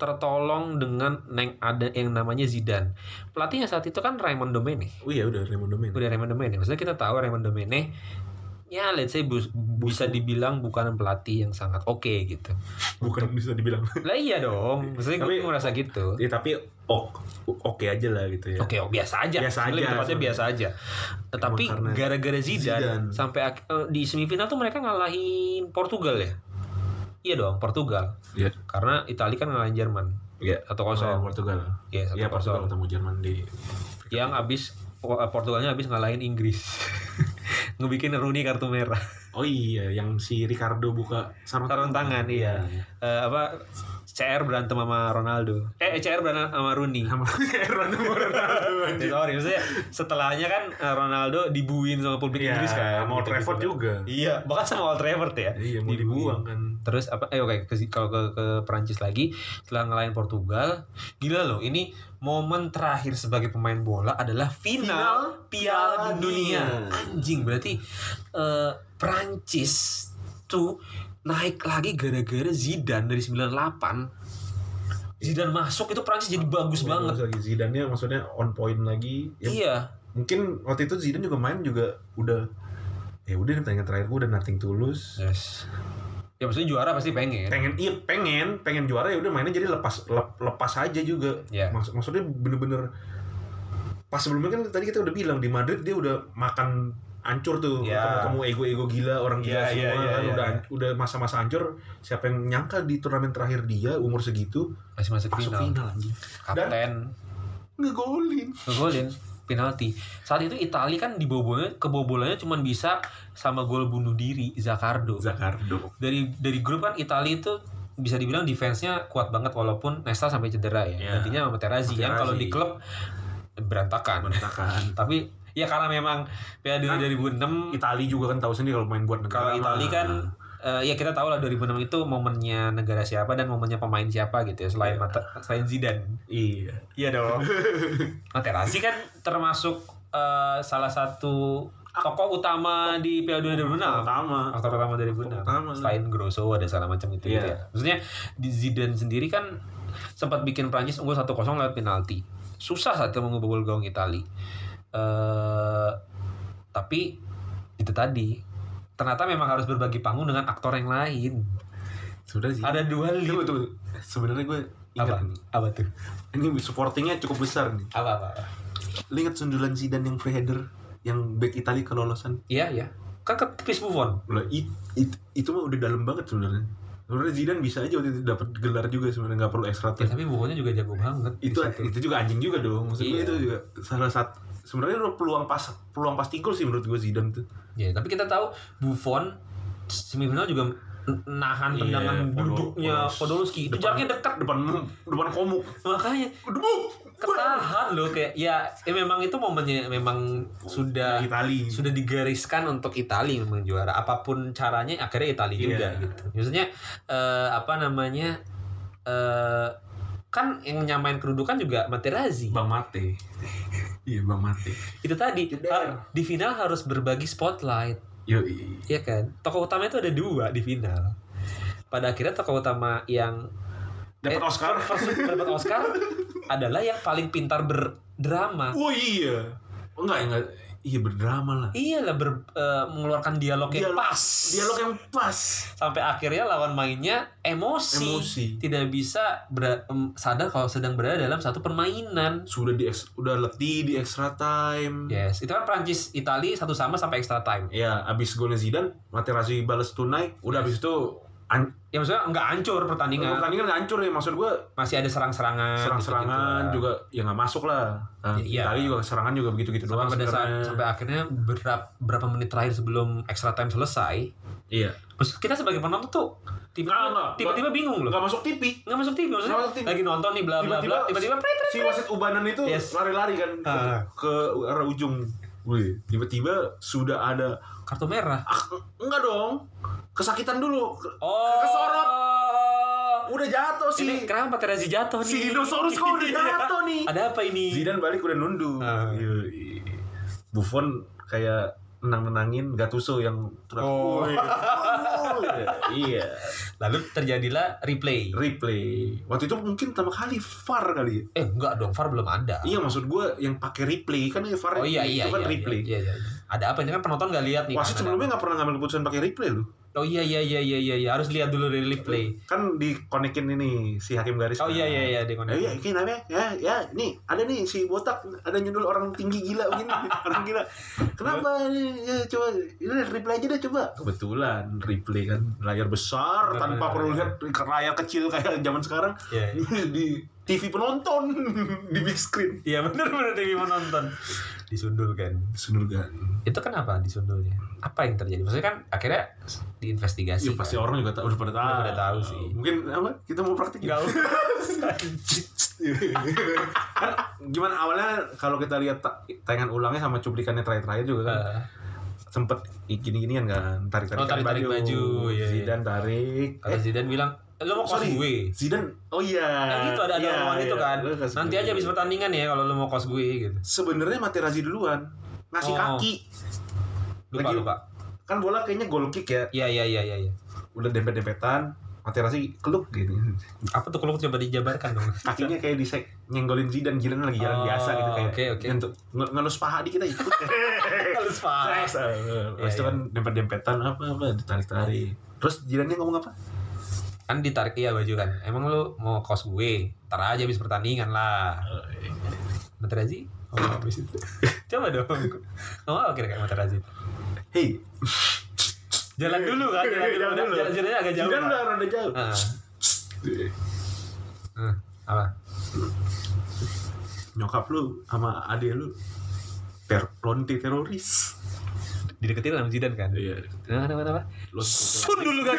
tertolong dengan neng ada yang namanya Zidane. Pelatihnya saat itu kan Raymond Domenech. oh iya udah Raymond Domenech Udah Raymond Domenech. Maksudnya kita tahu Raymond Domenech ya let's say bus- bisa dibilang bukan pelatih yang sangat oke gitu. bukan bisa dibilang Lah iya dong. Maksudnya gue Tapi- merasa gitu. ya tapi ok oke aja lah gitu ya Oke, oh, biasa aja. Biasa aja, tepatnya biasa aja. Tetapi gara-gara Zidane, Zidane. sampai eh, di semifinal tuh mereka ngalahin Portugal ya. Iya dong, Portugal. Iya. Karena Italia kan ngalahin Jerman. Iya. Satu kosong. Portugal Iya, Iya Portugal ketemu Jerman di Yang abis eh, Portugalnya abis ngalahin Inggris. Ngebikin Rooney kartu merah. Oh iya, yang si Ricardo buka sarung, Sarung tangan, iya. Eh, apa CR berantem sama Ronaldo. Eh CR berantem sama Rooney. sama Ronaldo Ronaldo Ya, sorry, maksudnya setelahnya kan eh, Ronaldo dibuin sama publik Iya, Inggris kan. sama Old Trafford juga. Iya, bahkan sama Old Trafford ya. Iya, mau dibuang kan. Terus apa? Eh oke, ke, kalau ke, ke Perancis lagi setelah ngalahin Portugal, gila loh. Ini momen terakhir sebagai pemain bola adalah final, Final Piala Piala Dunia. Dunia. Anjing berarti eh Perancis tuh naik lagi gara-gara Zidane dari 98. Zidane masuk itu Perancis jadi bagus Iya, banget. lagi Zidane maksudnya on point lagi. Ya, Iya. Mungkin waktu itu Zidane juga main juga udah ya udah pertandingan terakhir gue udah nothing tulus. Yes. Ya maksudnya juara pasti pengen. pengen iya pengen pengen juara ya udah mainnya jadi lepas lep- lepas aja juga Iya. Maksud, maksudnya bener-bener pas sebelumnya kan tadi kita udah bilang di Madrid dia udah makan hancur tuh Iya. ketemu ego-ego gila orang gila semua iya, iya, kan iya. udah udah masa-masa hancur siapa yang nyangka di turnamen terakhir dia umur segitu Masih masuk masuk final. final anjing Kapten. ngegolin ngegolin penalti. Saat itu Italia kan dibobolnya kebobolannya cuma bisa sama gol bunuh diri Zakardo. Zakardo Dari dari grup kan Italia itu bisa dibilang defense-nya kuat banget walaupun Nesta sampai cedera ya. Gantinya sama Materazzi yang Materazzi. kalau di klub berantakan. berantakan Tapi ya karena memang Piala Dunia Kan 2006 Itali juga kan tahu sendiri kalau main buat negara kalau Italia mah. kan eh, ya kita tahu lah 2006 itu momennya negara siapa dan momennya pemain siapa gitu ya selain Iya. Mate- selain Zidane. iya Iya dong. Materazzi kan termasuk eh, salah satu tokoh utama di Piala Dunia 2006. pertama Aktor utama dari Aktor Bunda. utama. Selain Grosso ada segala macam itu Iya. gitu ya. Maksudnya di Zidane sendiri kan sempat bikin Prancis unggul 1-0 lewat penalti. Susah saat itu mengebobol gawang Itali. Eh tapi itu tadi ternyata memang harus berbagi panggung dengan aktor yang lain. sudah sih Ada dua. Tunggu, tunggu. Sebenarnya gue ingat Apa? nih. Apa tuh? Ini supportingnya cukup besar nih. Apa apa? apa? Lu ingat sundulan Zidane yang free header yang back Italia kelolosan? Iya iya. Kan ke Chris Buffon. Lah it, it- itu mah udah dalam banget sebenarnya. Sebenarnya Zidane bisa aja waktu itu dapat gelar juga sebenarnya nggak perlu extra Ya, tapi Buffonnya juga jago banget. itu itu juga anjing juga dong. Maksud gue Iya. itu juga salah satu sebenarnya udah peluang pas peluang pasti gol sih menurut gue Zidane tuh. Ya, tapi kita tahu Buffon semifinal juga nahan Iya, tendangan Podol- duduknya Podolski. Itu jaraknya dekat. Depan depan komuk. Makanya Debu. ketahan loh kayak ya, ya memang itu momennya memang sudah Itali. sudah digariskan untuk Italia memang juara. Apa pun caranya akhirnya Italia Iya. juga gitu. Maksudnya eh, apa namanya? eh kan yang nyamain kedudukan juga Materazzi. Bang Mate. iya Bang Mate. Itu tadi di final harus berbagi spotlight. Yo Iya kan? Tokoh utama itu ada dua di final. Pada akhirnya tokoh utama yang dapat eh, Oscar. first dapat Oscar adalah yang paling pintar berdrama. Oh iya. Oh, enggak enggak. Iya berdrama lah. Iyalah ber, eh, mengeluarkan dialog yang Dialog- pas. Dialog yang pas. Sampai akhirnya lawan mainnya emosi. Emosi. Tidak bisa bera- em, sadar kalau sedang berada dalam satu permainan. Sudah di udah letih di extra time. Yes, itu kan Prancis Itali satu sama sampai extra time. Ya, abis golnya Zidane, Materazzi balas tunai. Udah abis itu an- Ya maksudnya nggak hancur pertandingan. pertandingan nggak hancur ya. Maksud gue Masih ada serang-serangan. serang-serangan gitu-gitu lah. juga ya nggak masuk lah. Nah, Iya. Italia juga serangan juga begitu-gitu sampai doang pada saat sampai akhirnya berapa berapa menit terakhir sebelum extra time selesai Iya. terus kita sebagai penonton tuh tiba-tiba tiba-tiba bingung loh Nggak masuk TV. nggak masuk TV maksudnya masuk TV. lagi nonton nih bla bla bla tiba-tiba si wasit ubanan itu Yes. lari-lari kan ke, Ah. ke arah ujung. Wih, tiba-tiba sudah ada kartu merah ah, enggak dong. Kesakitan dulu. oh Kesorot. Udah jatuh ini sih. kenapa Materazzi jatuh nih Si dinosaurus kok udah jatuh nih. ada apa ini Zidane balik udah nunduk. Ah. Yoi. Buffon kayak menang-menangin Gattuso yang Oh. "Woi." Oh, iya. lalu terjadilah replay Replay. Waktu itu mungkin pertama kali VAR kali eh enggak dong VAR belum ada Iya maksud gue yang pakai replay kan ya VAR oh iya itu iya kan iya, replay. iya, iya, iya. ada apa ini kan penonton nggak lihat nih Wasit kan, sebelumnya nggak pernah ngambil keputusan pakai replay loh. Oh iya iya iya iya iya iya. harus lihat dulu dari replay Kan dikonekin ini si hakim garis. oh kan. iya iya iya di Ya, iya, ini namanya ya, ya, nih ada nih si botak ada nyundul orang tinggi gila begini, orang gila. Kenapa? ini? Ya, coba, ini replay aja deh coba. Kebetulan replay kan layar besar Benar, tanpa benar, perlu benar. lihat layar kecil kayak zaman sekarang Iya, iya. di TV penonton di big screen. Iya bener bener Dewi mau disundul kan Sundul kan. itu kenapa disundulnya apa yang terjadi maksudnya kan akhirnya diinvestigasi Iya pasti kan? orang juga tahu udah pada tahu. Udah pada tahu sih. Mungkin apa? Kita mau praktik Nggak kan gimana awalnya kalau kita lihat ta- tayangan ulangnya sama cuplikannya terakhir-terakhir juga kan Eh, sempet gini-ginian kan tarik-tarik Oh, tarik-tarik baju, iya, iya. Zidane tarik kata Zidane bilang "Eh, lo mau kos gue Zidane oh iya Kan gitu ada ada Iya, omongan itu iya. kan. Lo kasih Nanti gue. aja habis pertandingan ya kalau lo mau kos gue gitu. sebenarnya Materazzi duluan ngasih Oh. kaki Lupa Lagi- lupa. kan bola kayaknya goal kick ya Iya iya iya iya. iya. udah dempet-dempetan Materazzi keluk gini Apa tuh kalau coba dijabarkan dong? kakinya kayak disek nyenggolin Zidane Zidane lagi jalan Oh, biasa gitu kayak oke, oke. nyentuh- nge- ngelus paha dikit aja ikut Halus parah. Terus, eh, Iya, Terus itu iya. kan dempet-dempetan apa apa ditarik-tarik. Terus jirannya ngomong apa? Kan ditarik iya baju kan. Emang lo mau kos gue? Ntar aja habis pertandingan lah. Materazzi? Oh, habis itu. Coba dong. Apa kira-kira Materazzi? Hei, Jalan dulu kan, jalan dulu. Jalan dulu. Jalan jalannya agak jauh. Lah. udah rada jauh. Hmm, apa? Nyokap lu sama adek lu ter lonti teroris. Dideketin sama Zidane kan? Iya. Kenapa, kenapa? Lonti Sundul kan?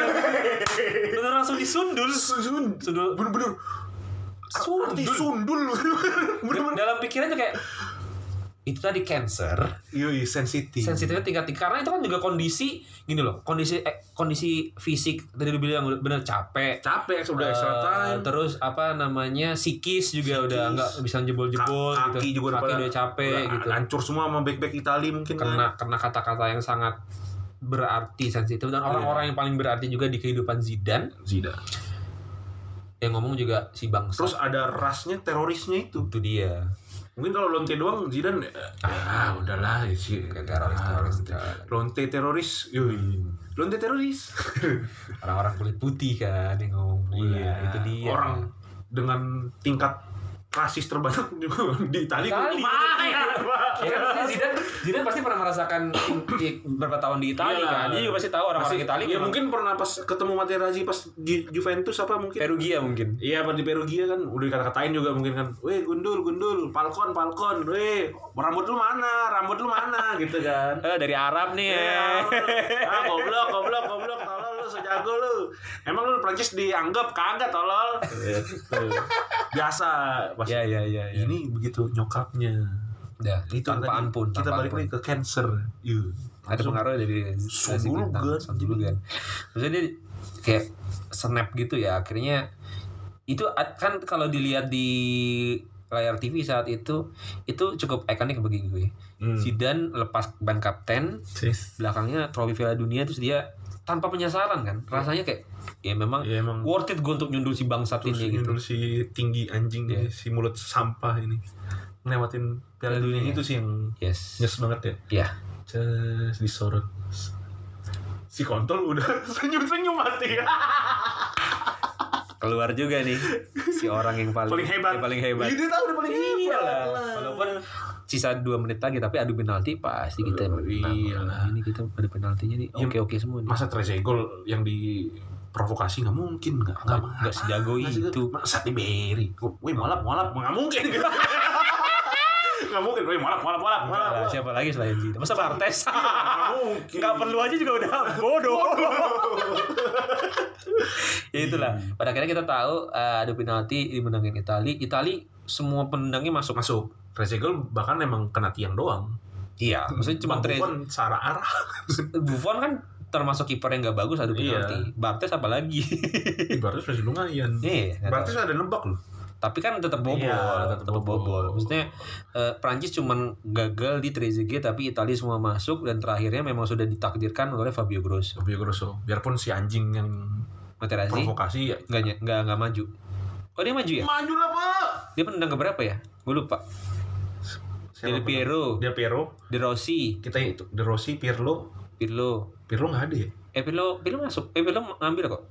Bener langsung disundul. Sun, Sundul. bener-bener Sundul. sundul. bener-bener. Dalam pikirannya kayak itu tadi cancer Yoi, sensitif. sensitifnya tingkat tinggi karena itu kan juga kondisi gini loh kondisi eh, kondisi fisik tadi lu bilang bener capek Capek sudah extra Eh, time. terus apa namanya psikis juga Psikis. udah nggak bisa jebol-jebol Ka- kaki gitu juga kaki udah capek Udah gitu Hancur semua sama back-back Itali mungkin kan. kena kena kata-kata yang sangat berarti sensitif dan orang-orang yang paling berarti juga di kehidupan Zidane Zidane. yang ngomong juga si bangsa Terus ada rasnya terorisnya itu. itu dia Mungkin kalau lonte doang Zidane ya, ah udahlah ya sih. Kayak teroris teroris Lonte teroris, yoi. Lonte teroris. orang-orang kulit putih kan yang ngomong pula Iya, itu dia Orang dengan tingkat rasis terbanyak juga di Itali. Itali. Pak. Ya kan Zidane, Zidane pasti pernah merasakan di- beberapa tahun di Italia Iyalah. kan. Dia juga pasti tahu orang-orang Pasti- Italia. Ya memang mungkin pernah pas ketemu Materazzi pas di Juventus apa mungkin. Perugia mungkin. Iya, pas di Perugia kan udah dikata-katain juga mungkin kan. Weh, gundul, gundul, falcon, falcon. Weh, rambut lu mana? Rambut lu mana gitu kan. Eh dari Arab nih ya. ah goblok goblok goblok tolol lu sejago lu emang lu Prancis dianggap kagak tolol Gitu. biasa pas Ya ya ya. ya. ini begitu nyokapnya Udah, itu tanpa ampun. kita balik lagi ke cancer Iya. Ada pengaruh dari Sundul bintang, kan. Maksudnya dia kayak snap gitu ya. Akhirnya itu kan kalau dilihat di layar TV saat itu itu cukup ikonik bagi gue. Hmm. Zidane lepas ban kapten, Sis. belakangnya trofi Piala Dunia terus dia tanpa penyesalan kan. Rasanya kayak ya memang ya emang worth it gue untuk nyundul si bangsat ini gitu. nyundul si tinggi anjing Iya. ini, si mulut sampah ini ngelewatin Piala Dunia itu sih yang Yes. nyes banget ya Ya. Ces disorot si kontol udah senyum-senyum mati Keluar juga nih si orang yang paling paling hebat yang paling hebat. Iya, dia tahu udah paling hebat Iyalah. lah. Walaupun sisa dua menit lagi tapi adu penalti pasti kita Oh, menang. iyalah. Ini kita pada penaltinya nih Ya, oke oke semua nih. masa Trezeguet yang di provokasi nggak mungkin nggak Nggak- nggak sejago itu. masa diberi wih mualaf mualaf nggak mungkin nggak mungkin wih mualaf Enggak lah, mualaf siapa lagi selain Zidane? Masa Bartes? nggak mungkin Nggak perlu aja juga udah bodoh. ya itulah. Pada akhirnya kita tahu eh, adu penalti dimenangin Itali. Itali semua penendangnya masuk. masuk Trezeguet bahkan emang kena tiang doang Iya, maksudnya cuma Trez Buffon searah arah Buffon kan termasuk kiper yang nggak bagus adu Iya. penalti. Bartes apalagi. Ibaratnya masih lumayan Berarti tahu. ada nebak loh tapi kan tetap bobol, Iya, tetap tetap bobol. bobol. Maksudnya eh, Prancis cuman gagal di Trezeguet tapi Italia semua masuk dan terakhirnya memang sudah ditakdirkan oleh Fabio Grosso. Fabio Grosso biarpun si anjing yang Materazzi provokasi ya nggak nggak nggak maju. Oh dia maju ya? maju lah pak Dia penendang ke berapa ya? Gue lupa. Del Piero, Del Piero De Rossi, kita itu De Rossi Pirlo Pirlo. Pirlo nggak ada ya Eh Pirlo, Pirlo masuk. Eh Pirlo ngambil kok.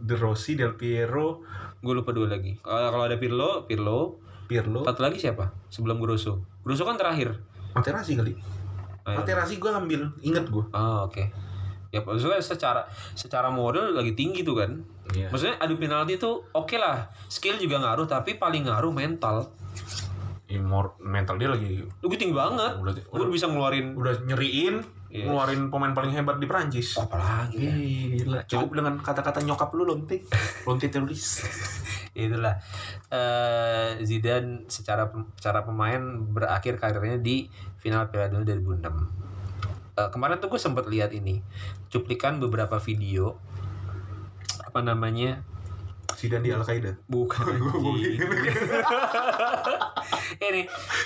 De Rossi Del Piero Gue lupa dua lagi. Kalau kalau ada Pirlo, Pirlo. Pirlo Satu lagi siapa? Sebelum Grosso. Grosso kan terakhir. Materazzi kali Ayo. Materazzi gue ambil inget gue Oh, oke. Ya maksudnya secara secara modal lagi tinggi tuh kan. Iya. Maksudnya adu penalti itu oke lah. Skill juga ngaruh tapi paling ngaruh mental. Imor mental dia lagi Lu gue tinggi banget. udah Gue udah, bisa ngeluarin udah nyeriin Iya. ngeluarin pemain paling hebat di Prancis. apalagi. Gila, cukup dengan kata-kata nyokap lu lontit. Lontit teroris. itulah eh Zidane secara secara pemain berakhir karirnya di final Piala Dunia 2006. Eh, kemarin tuh gue sempat lihat ini cuplikan beberapa video apa namanya Zidane di Al-Qaeda. bukan anjing. ini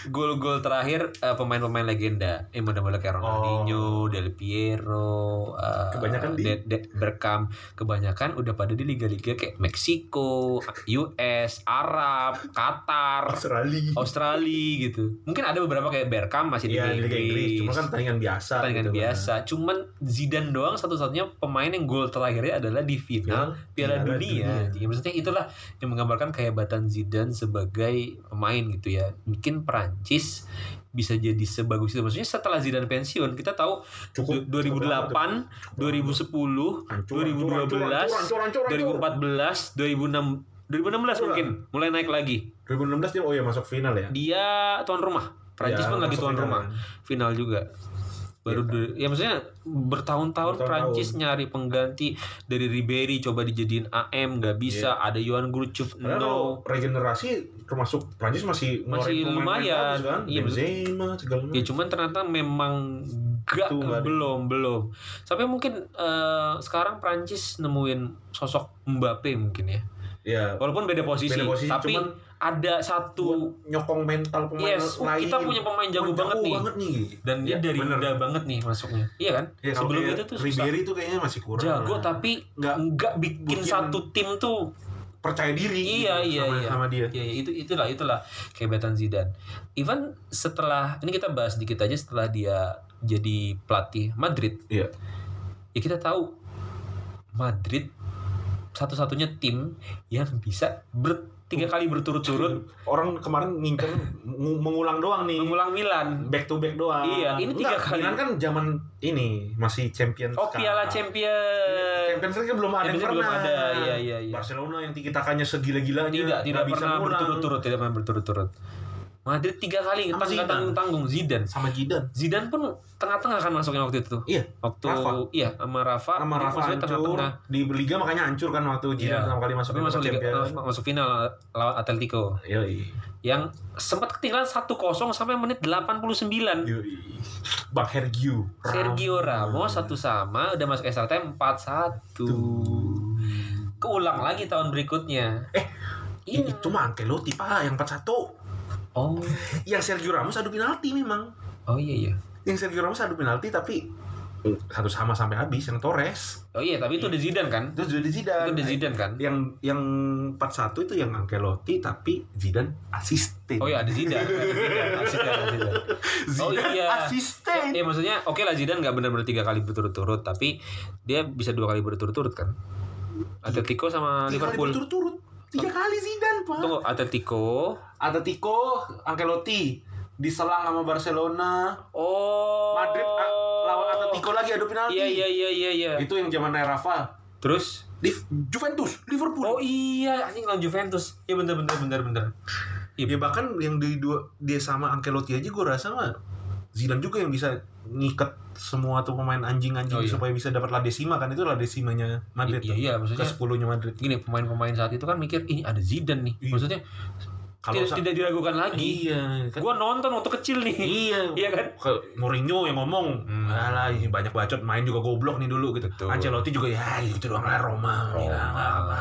gol-gol terakhir eh, pemain-pemain legenda yang model-model kayak Ronaldinho, Del Piero, eh, Kebanyakan di- De- De- Bergkamp, kebanyakan udah pada di liga-liga kayak Meksiko, US, Arab, Qatar, Australia. Australia gitu. Mungkin ada beberapa kayak Bergkamp masih di Liga di Liga Inggris. Cuma kan pertandingan biasa. pertandingan gitu kan. biasa. Cuman Zidane doang satu-satunya pemain yang gol terakhirnya adalah di final Piala, Piala Dunia. Dunia. Maksudnya itulah yang menggambarkan kehebatan Zidane sebagai pemain gitu ya. Mungkin Perancis bisa jadi sebagus itu. Maksudnya setelah Zidane pensiun, kita tahu Cukup. du- 2008, 2010, Hancur, 2012, hancur, hancur, hancur, hancur. 2014, 2006 2016 Hancur, mungkin mulai naik lagi. 2016 dia oh ya masuk final ya. Dia tuan rumah. Perancis Ya, pun lagi tuan final rumah. Final juga. Baru Iya, du- ya maksudnya bertahun-tahun. Prancis nyari pengganti dari Ribery coba dijadiin AM nggak bisa, ada Johan Cruyff Padahal kalau no. regenerasi termasuk Prancis masih Masih lumayan. kan? Iya, Benzema segala macam. Ya cuman ternyata memang gak ada. belum belum. Sampai mungkin eh, sekarang Prancis nemuin sosok Mbappe mungkin ya. Ya, Walaupun beda posisi, beda posisi tapi cuman ada satu buat nyokong mental pemain yes, lain. kita punya pemain jago banget nih. banget nih. Dan dia Ya, dari bener. muda banget nih masuknya. Iya kan? Ya, Sebelum itu tuh. Ribery tuh kayaknya masih kurang. jago tapi Nggak nggak bikin bikin- satu tim tuh percaya diri Iya, gitu iya, sama, iya. sama dia. ya ya, itu itulah itulah kehebatan Zidane. Even setelah ini kita bahas dikit aja setelah dia jadi pelatih Madrid. Iya. Ya kita tahu Madrid satu-satunya tim yang bisa ber, tiga kali berturut-turut Orang kemarin ngincer ngu- mengulang doang nih. mengulang Milan. Back to back doang. Iya, ini tiga Enggak, kali. Milan kan zaman ini masih champion. Oh Piala Champion. Champions League kan belum ada yang pernah. belum ada. Iya iya iya. Barcelona yang tiki takanya segila-gilanya Tidak tidak bisa pernah berturut-turut tidak pernah berturut-turut. Madrid tiga kali Sama tanggung tanggung tanggung Zidane. sama Zidane. Zidane pun tengah-tengah kan masuknya waktu itu. Iya, Waktu Rafa. iya sama Rafa. sama Rafa hancur tengah-tengah. di liga makanya hancur kan waktu Zidane Iya. pertama kali masuk masuk liga, eh, masuk final lawan Atletico Yoi. yang sempat ketinggalan 1-0 sampai menit 89. Yoi. Bang Sergio Sergio Ramos satu sama udah masuk extra time 4-1. Keulang lagi tahun berikutnya. Eh, iya. Itu mah Ancelotti pak yang 4-1 Oh. Yang Sergio Ramos adu penalti memang Oh iya iya. Yang Sergio Ramos adu penalti tapi mm, satu sama sampai habis yang Torres Oh iya, tapi itu udah Zidane kan? itu sudah di Zidane Itu udah Zidane kan? yang yang 41 itu yang Ancelotti tapi Zidane asisten Oh iya ada Zidane, ada Zidane, asisten, ada Zidane. Oh Zidane iya. asisten Ya maksudnya oke lah Zidane nggak benar-benar tiga kali berturut-turut, tapi dia bisa dua kali berturut-turut kan? Atletico sama tiga kali Liverpool. berturut-turut tiga kali Zidane pak Tunggu, Atletico. Atletico Ancelotti diselang sama Barcelona Oh. Madrid a- lawan Atletico lagi adu penalti Iya iya iya iya iya. itu yang zaman Rafa Terus? di Juventus Liverpool Oh iya, anjing lawan Juventus. Iya bener bener bener bener. Iya. Ya bahkan yang di dua dia sama Ancelotti aja gue rasa mah Zidane juga yang bisa ngikat semua tuh pemain anjing-anjing Oh, iya. supaya bisa dapat La Decima kan itu La Decimanya Madrid Iya iya ke maksudnya sepuluhnya Madrid gini pemain-pemain saat itu kan mikir ini ada Zidane nih. Iya. Maksudnya kalau tidak, tidak diragukan lagi. iya kan Gua nonton waktu kecil nih. iya Iya kan? Mourinho yang ngomong Hmm. alah banyak bacot main juga goblok nih dulu gitu Betul. Ancelotti juga ya gitu doang lah Roma, Roma apa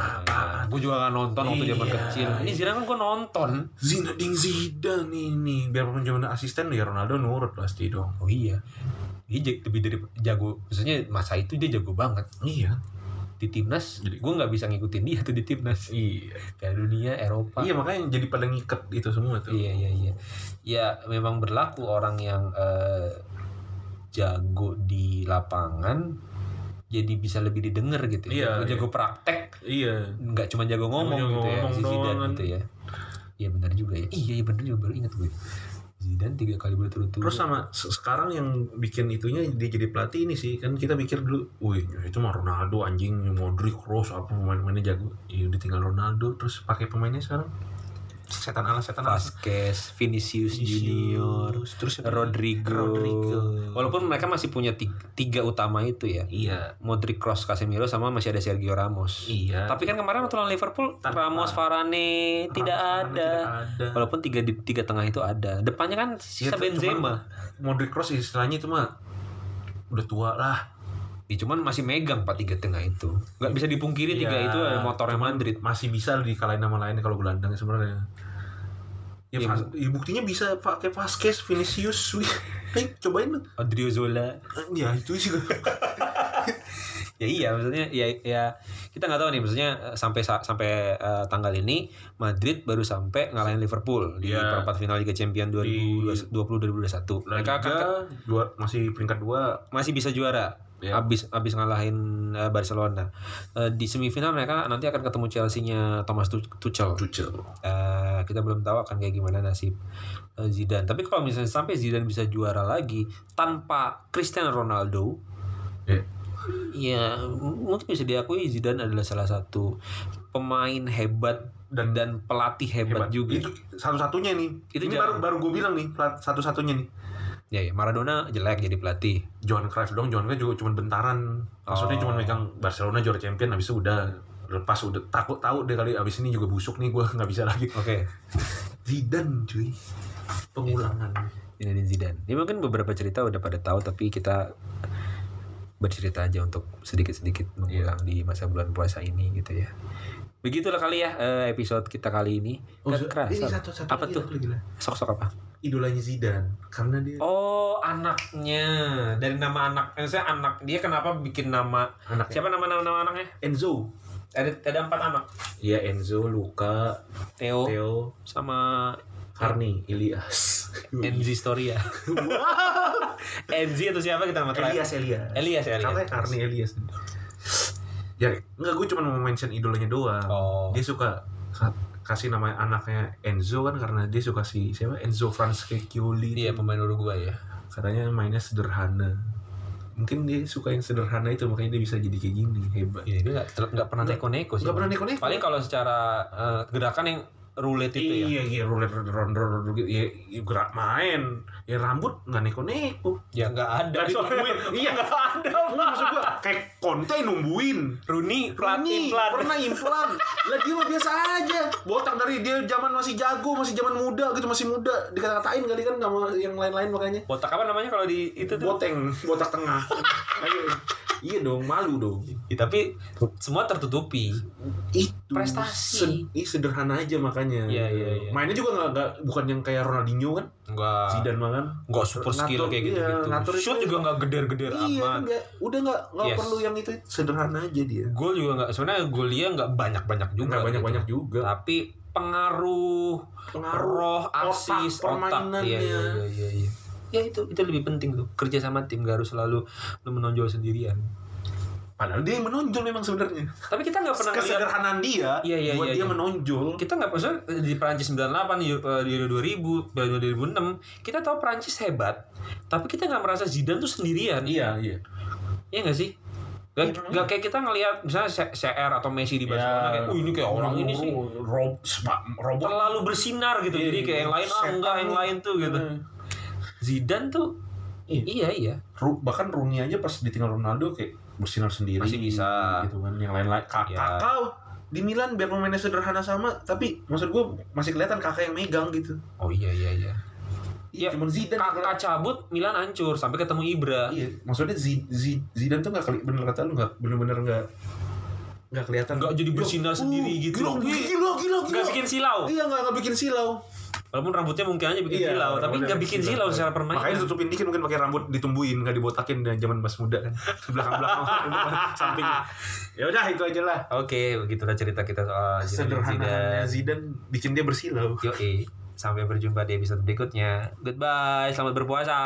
Gue juga gak nonton waktu zaman Iya. kecil. Ini Zidane kan gue nonton. Zinedine Zidane ini biarpun zaman asisten ya Ronaldo nurut pasti dong Oh iya. Dia lebih dari jago. Maksudnya masa itu dia jago banget iya di timnas. Jadi- Gue nggak bisa ngikutin dia tuh di timnas. iya Piala Dunia, Eropa. Iya makanya jadi pada ngikat itu semua tuh. Iya iya iya. Ya memang berlaku orang yang eh, jago di lapangan jadi bisa lebih didengar gitu ya. Iya, Jago- jago praktek Iya. nggak cuma jago ngomong Jago gitu ya ngomong kan. gitu ya. Iya benar juga ya. Iya iya benar juga baru ingat gue. Zidane tiga kali berturut-turut. Terus sama se- sekarang yang bikin itunya dia jadi pelatih ini sih kan kita pikir dulu, wih itu mah Ronaldo anjing, Modric, Kroos apa pemain-pemainnya jago. Iya udah tinggal Ronaldo terus pakai pemainnya sekarang. Setan ala setan ala Vasquez, Vinicius Junior, terus? Rodrigo. Rodrigo. Walaupun mereka masih punya tiga, tiga utama itu ya. iya Modric, Kroos, Casemiro sama masih ada Sergio Ramos. iya Tapi kan kemarin waktu lawan Liverpool Tanpa- Ramos, Varane tidak Varane ada. tidak ada. Walaupun tiga di tiga tengah itu ada. Depannya kan sisa Iya, tuh, Benzema. Modric Cross istilahnya itu mah udah tua lah Ya, cuman masih megang pak tiga tengah itu. Nggak bisa dipungkiri tiga Iya, itu ada motornya Madrid. masih bisa dikalahin nama lain kalau gelandang sebenarnya ya, Iya, Vas- ya, buktinya bisa pakai Vasquez Vinicius wih Ayo, cobain lu Adrio Zola. ya itu sih Ya iya maksudnya ya ya kita nggak tahu nih maksudnya eh, sampai sa- sampai eh, tanggal ini Madrid baru sampai ngalahin Liverpool di Iya. perempat final Liga Champions 2020 2021. Mereka akan dua, masih peringkat dua masih bisa juara. Ya. Abis abis ngalahin eh, Barcelona. Eh, di semifinal mereka nanti akan ketemu Chelsea-nya Thomas Tu- Tuchel. Tuchel Eh, kita belum tahu akan kayak gimana nasib eh, Zidane. Tapi kalau misalnya sampai Zidane bisa juara lagi tanpa Cristiano Ronaldo, ya ya mungkin bisa diakui Zidane adalah salah satu pemain hebat dan dan pelatih hebat, juga. itu satu-satunya nih Itu ini jarang. baru baru gue bilang nih satu-satunya nih Ya, ya Maradona jelek jadi pelatih. Johan Cruyff dong Johan Cruyff juga cuma bentaran maksudnya Oh. cuma megang Barcelona juara champion habis itu udah lepas udah takut tahu deh kali abis ini juga busuk nih gue nggak bisa lagi Oke. Zidane cuy pengulangan Zinedine Zidane. Ya mungkin beberapa cerita udah pada tahu tapi kita bercerita aja untuk sedikit-sedikit mengulang di masa bulan puasa ini gitu ya. Begitulah kali ya eh, episode kita kali ini. Gak kerasa. ini satu satu Apa lagi, tuh? Sok-sok apa? Idolanya Zidane karena dia Oh, anaknya. Dari nama anak. Maksudnya anak. Dia kenapa bikin nama anaknya Siapa nama-nama nama anaknya? Enzo Ada ada empat anak. Iya Enzo Luka Theo, Theo sama Harni Ilyas Enzi Storia. Enzi atau siapa kita nama terakhir? Elias Elias Elias ya. Elias. Harni Elias ya enggak gue cuma mau mention idolanya doang Oh. dia suka ka- kasih nama anaknya Enzo kan karena dia suka si siapa Enzo Francescoli Iya pemain Uruguay ya. katanya mainnya sederhana mungkin dia suka yang sederhana itu makanya dia bisa jadi kayak gini hebat Iya dia nggak pernah neko-neko sih. nggak pernah neko-neko. Paling kalau secara eh, gerakan yang roulette itu ya. iya iya roulette round round gitu ya, ya gerak main ya rambut nggak neko-neko Ya nggak ada. Nggak ditungguin. iya nggak ada maksud gua kayak Conte nungguin Rooney Ini implan. pernah implan lah dia mah biasa aja botak dari dia zaman masih jago masih zaman muda gitu masih muda dikata-katain kali kan sama yang lain-lain makanya Botak apa namanya kalau di itu tuh? boteng botak tengah Ayo. Iya dong malu dong Ya, tapi semua tertutupi. itu Prestasi. Sed- ih, sederhana aja makanya Iya, iya, iya. mainnya juga nggak nggak bukan yang kayak Ronaldinho kan Enggak. Zidane mah kan Enggak super skill kayak iya, gitu-gitu. ngatur itu- Shoot juga enggak geder-geder iya amat. kan nggak udah nggak nggak Yes. perlu yang itu sederhana aja dia Gol juga enggak sebenarnya gol dia enggak banyak-banyak juga. nggak banyak banyak gitu. juga Tapi pengaruh, pengaruh roh, otak, asis, otak. permainannya. Iya, iya, iya, iya, iya. Ya itu itu lebih penting tuh kerja sama tim gak harus selalu lu menonjol sendirian. padahal dia yang menonjol memang sebenarnya Tapi kita nggak pernah kesederhanaan dia Iya, iya, buat iya, dia iya. menonjol kita nggak maksudnya di Prancis 98 di eh, di Euro 2000 Piala Dunia 2006 kita tahu Prancis hebat tapi kita nggak merasa Zidane tuh sendirian iya iya Iya nggak sih Gak, Iya, gak kayak kita ngelihat misalnya CR atau Messi di Barcelona kayak, oh ini kayak orang ini sih rob robot terlalu bersinar gitu. Iya, Jadi kayak yang lain ah enggak yang lain tuh gitu. Hmm. Zidane tuh Iya. iya iya. Ru- bahkan Rooney aja pas ditinggal Ronaldo kayak bersinar sendiri Masih bisa. gitu kan yang lain-lain kakak Ya. kakak di Milan biar pemainnya sederhana sama tapi maksud gue masih kelihatan kakak yang megang gitu Oh iya iya iya. iya Ya, cuman Zidane Kakak cabut Milan hancur sampai ketemu Ibra. Iya, maksudnya Zid- Zid- Zidane tuh nggak bener kata lu nggak bener-bener nggak nggak kelihatan. Nggak jadi bersinar sendiri uh, gitu. Gila, gila, gila, gila. Nggak bikin silau. Iya nggak nggak bikin silau. Walaupun rambutnya mungkin aja bikin silau, tapi nggak bikin silau secara Makanya permainan. ditutupin dikit mungkin pakai rambut ditumbuhin nggak dibotakin dari zaman pas muda kan. belakang belakang samping. Ya udah itu aja lah. Oke, begitulah cerita kita soal Zinedine Sederhananya Zidane. Zidane bikin dia bersilau. Yoi, sampai berjumpa di episode berikutnya. Goodbye, selamat berpuasa.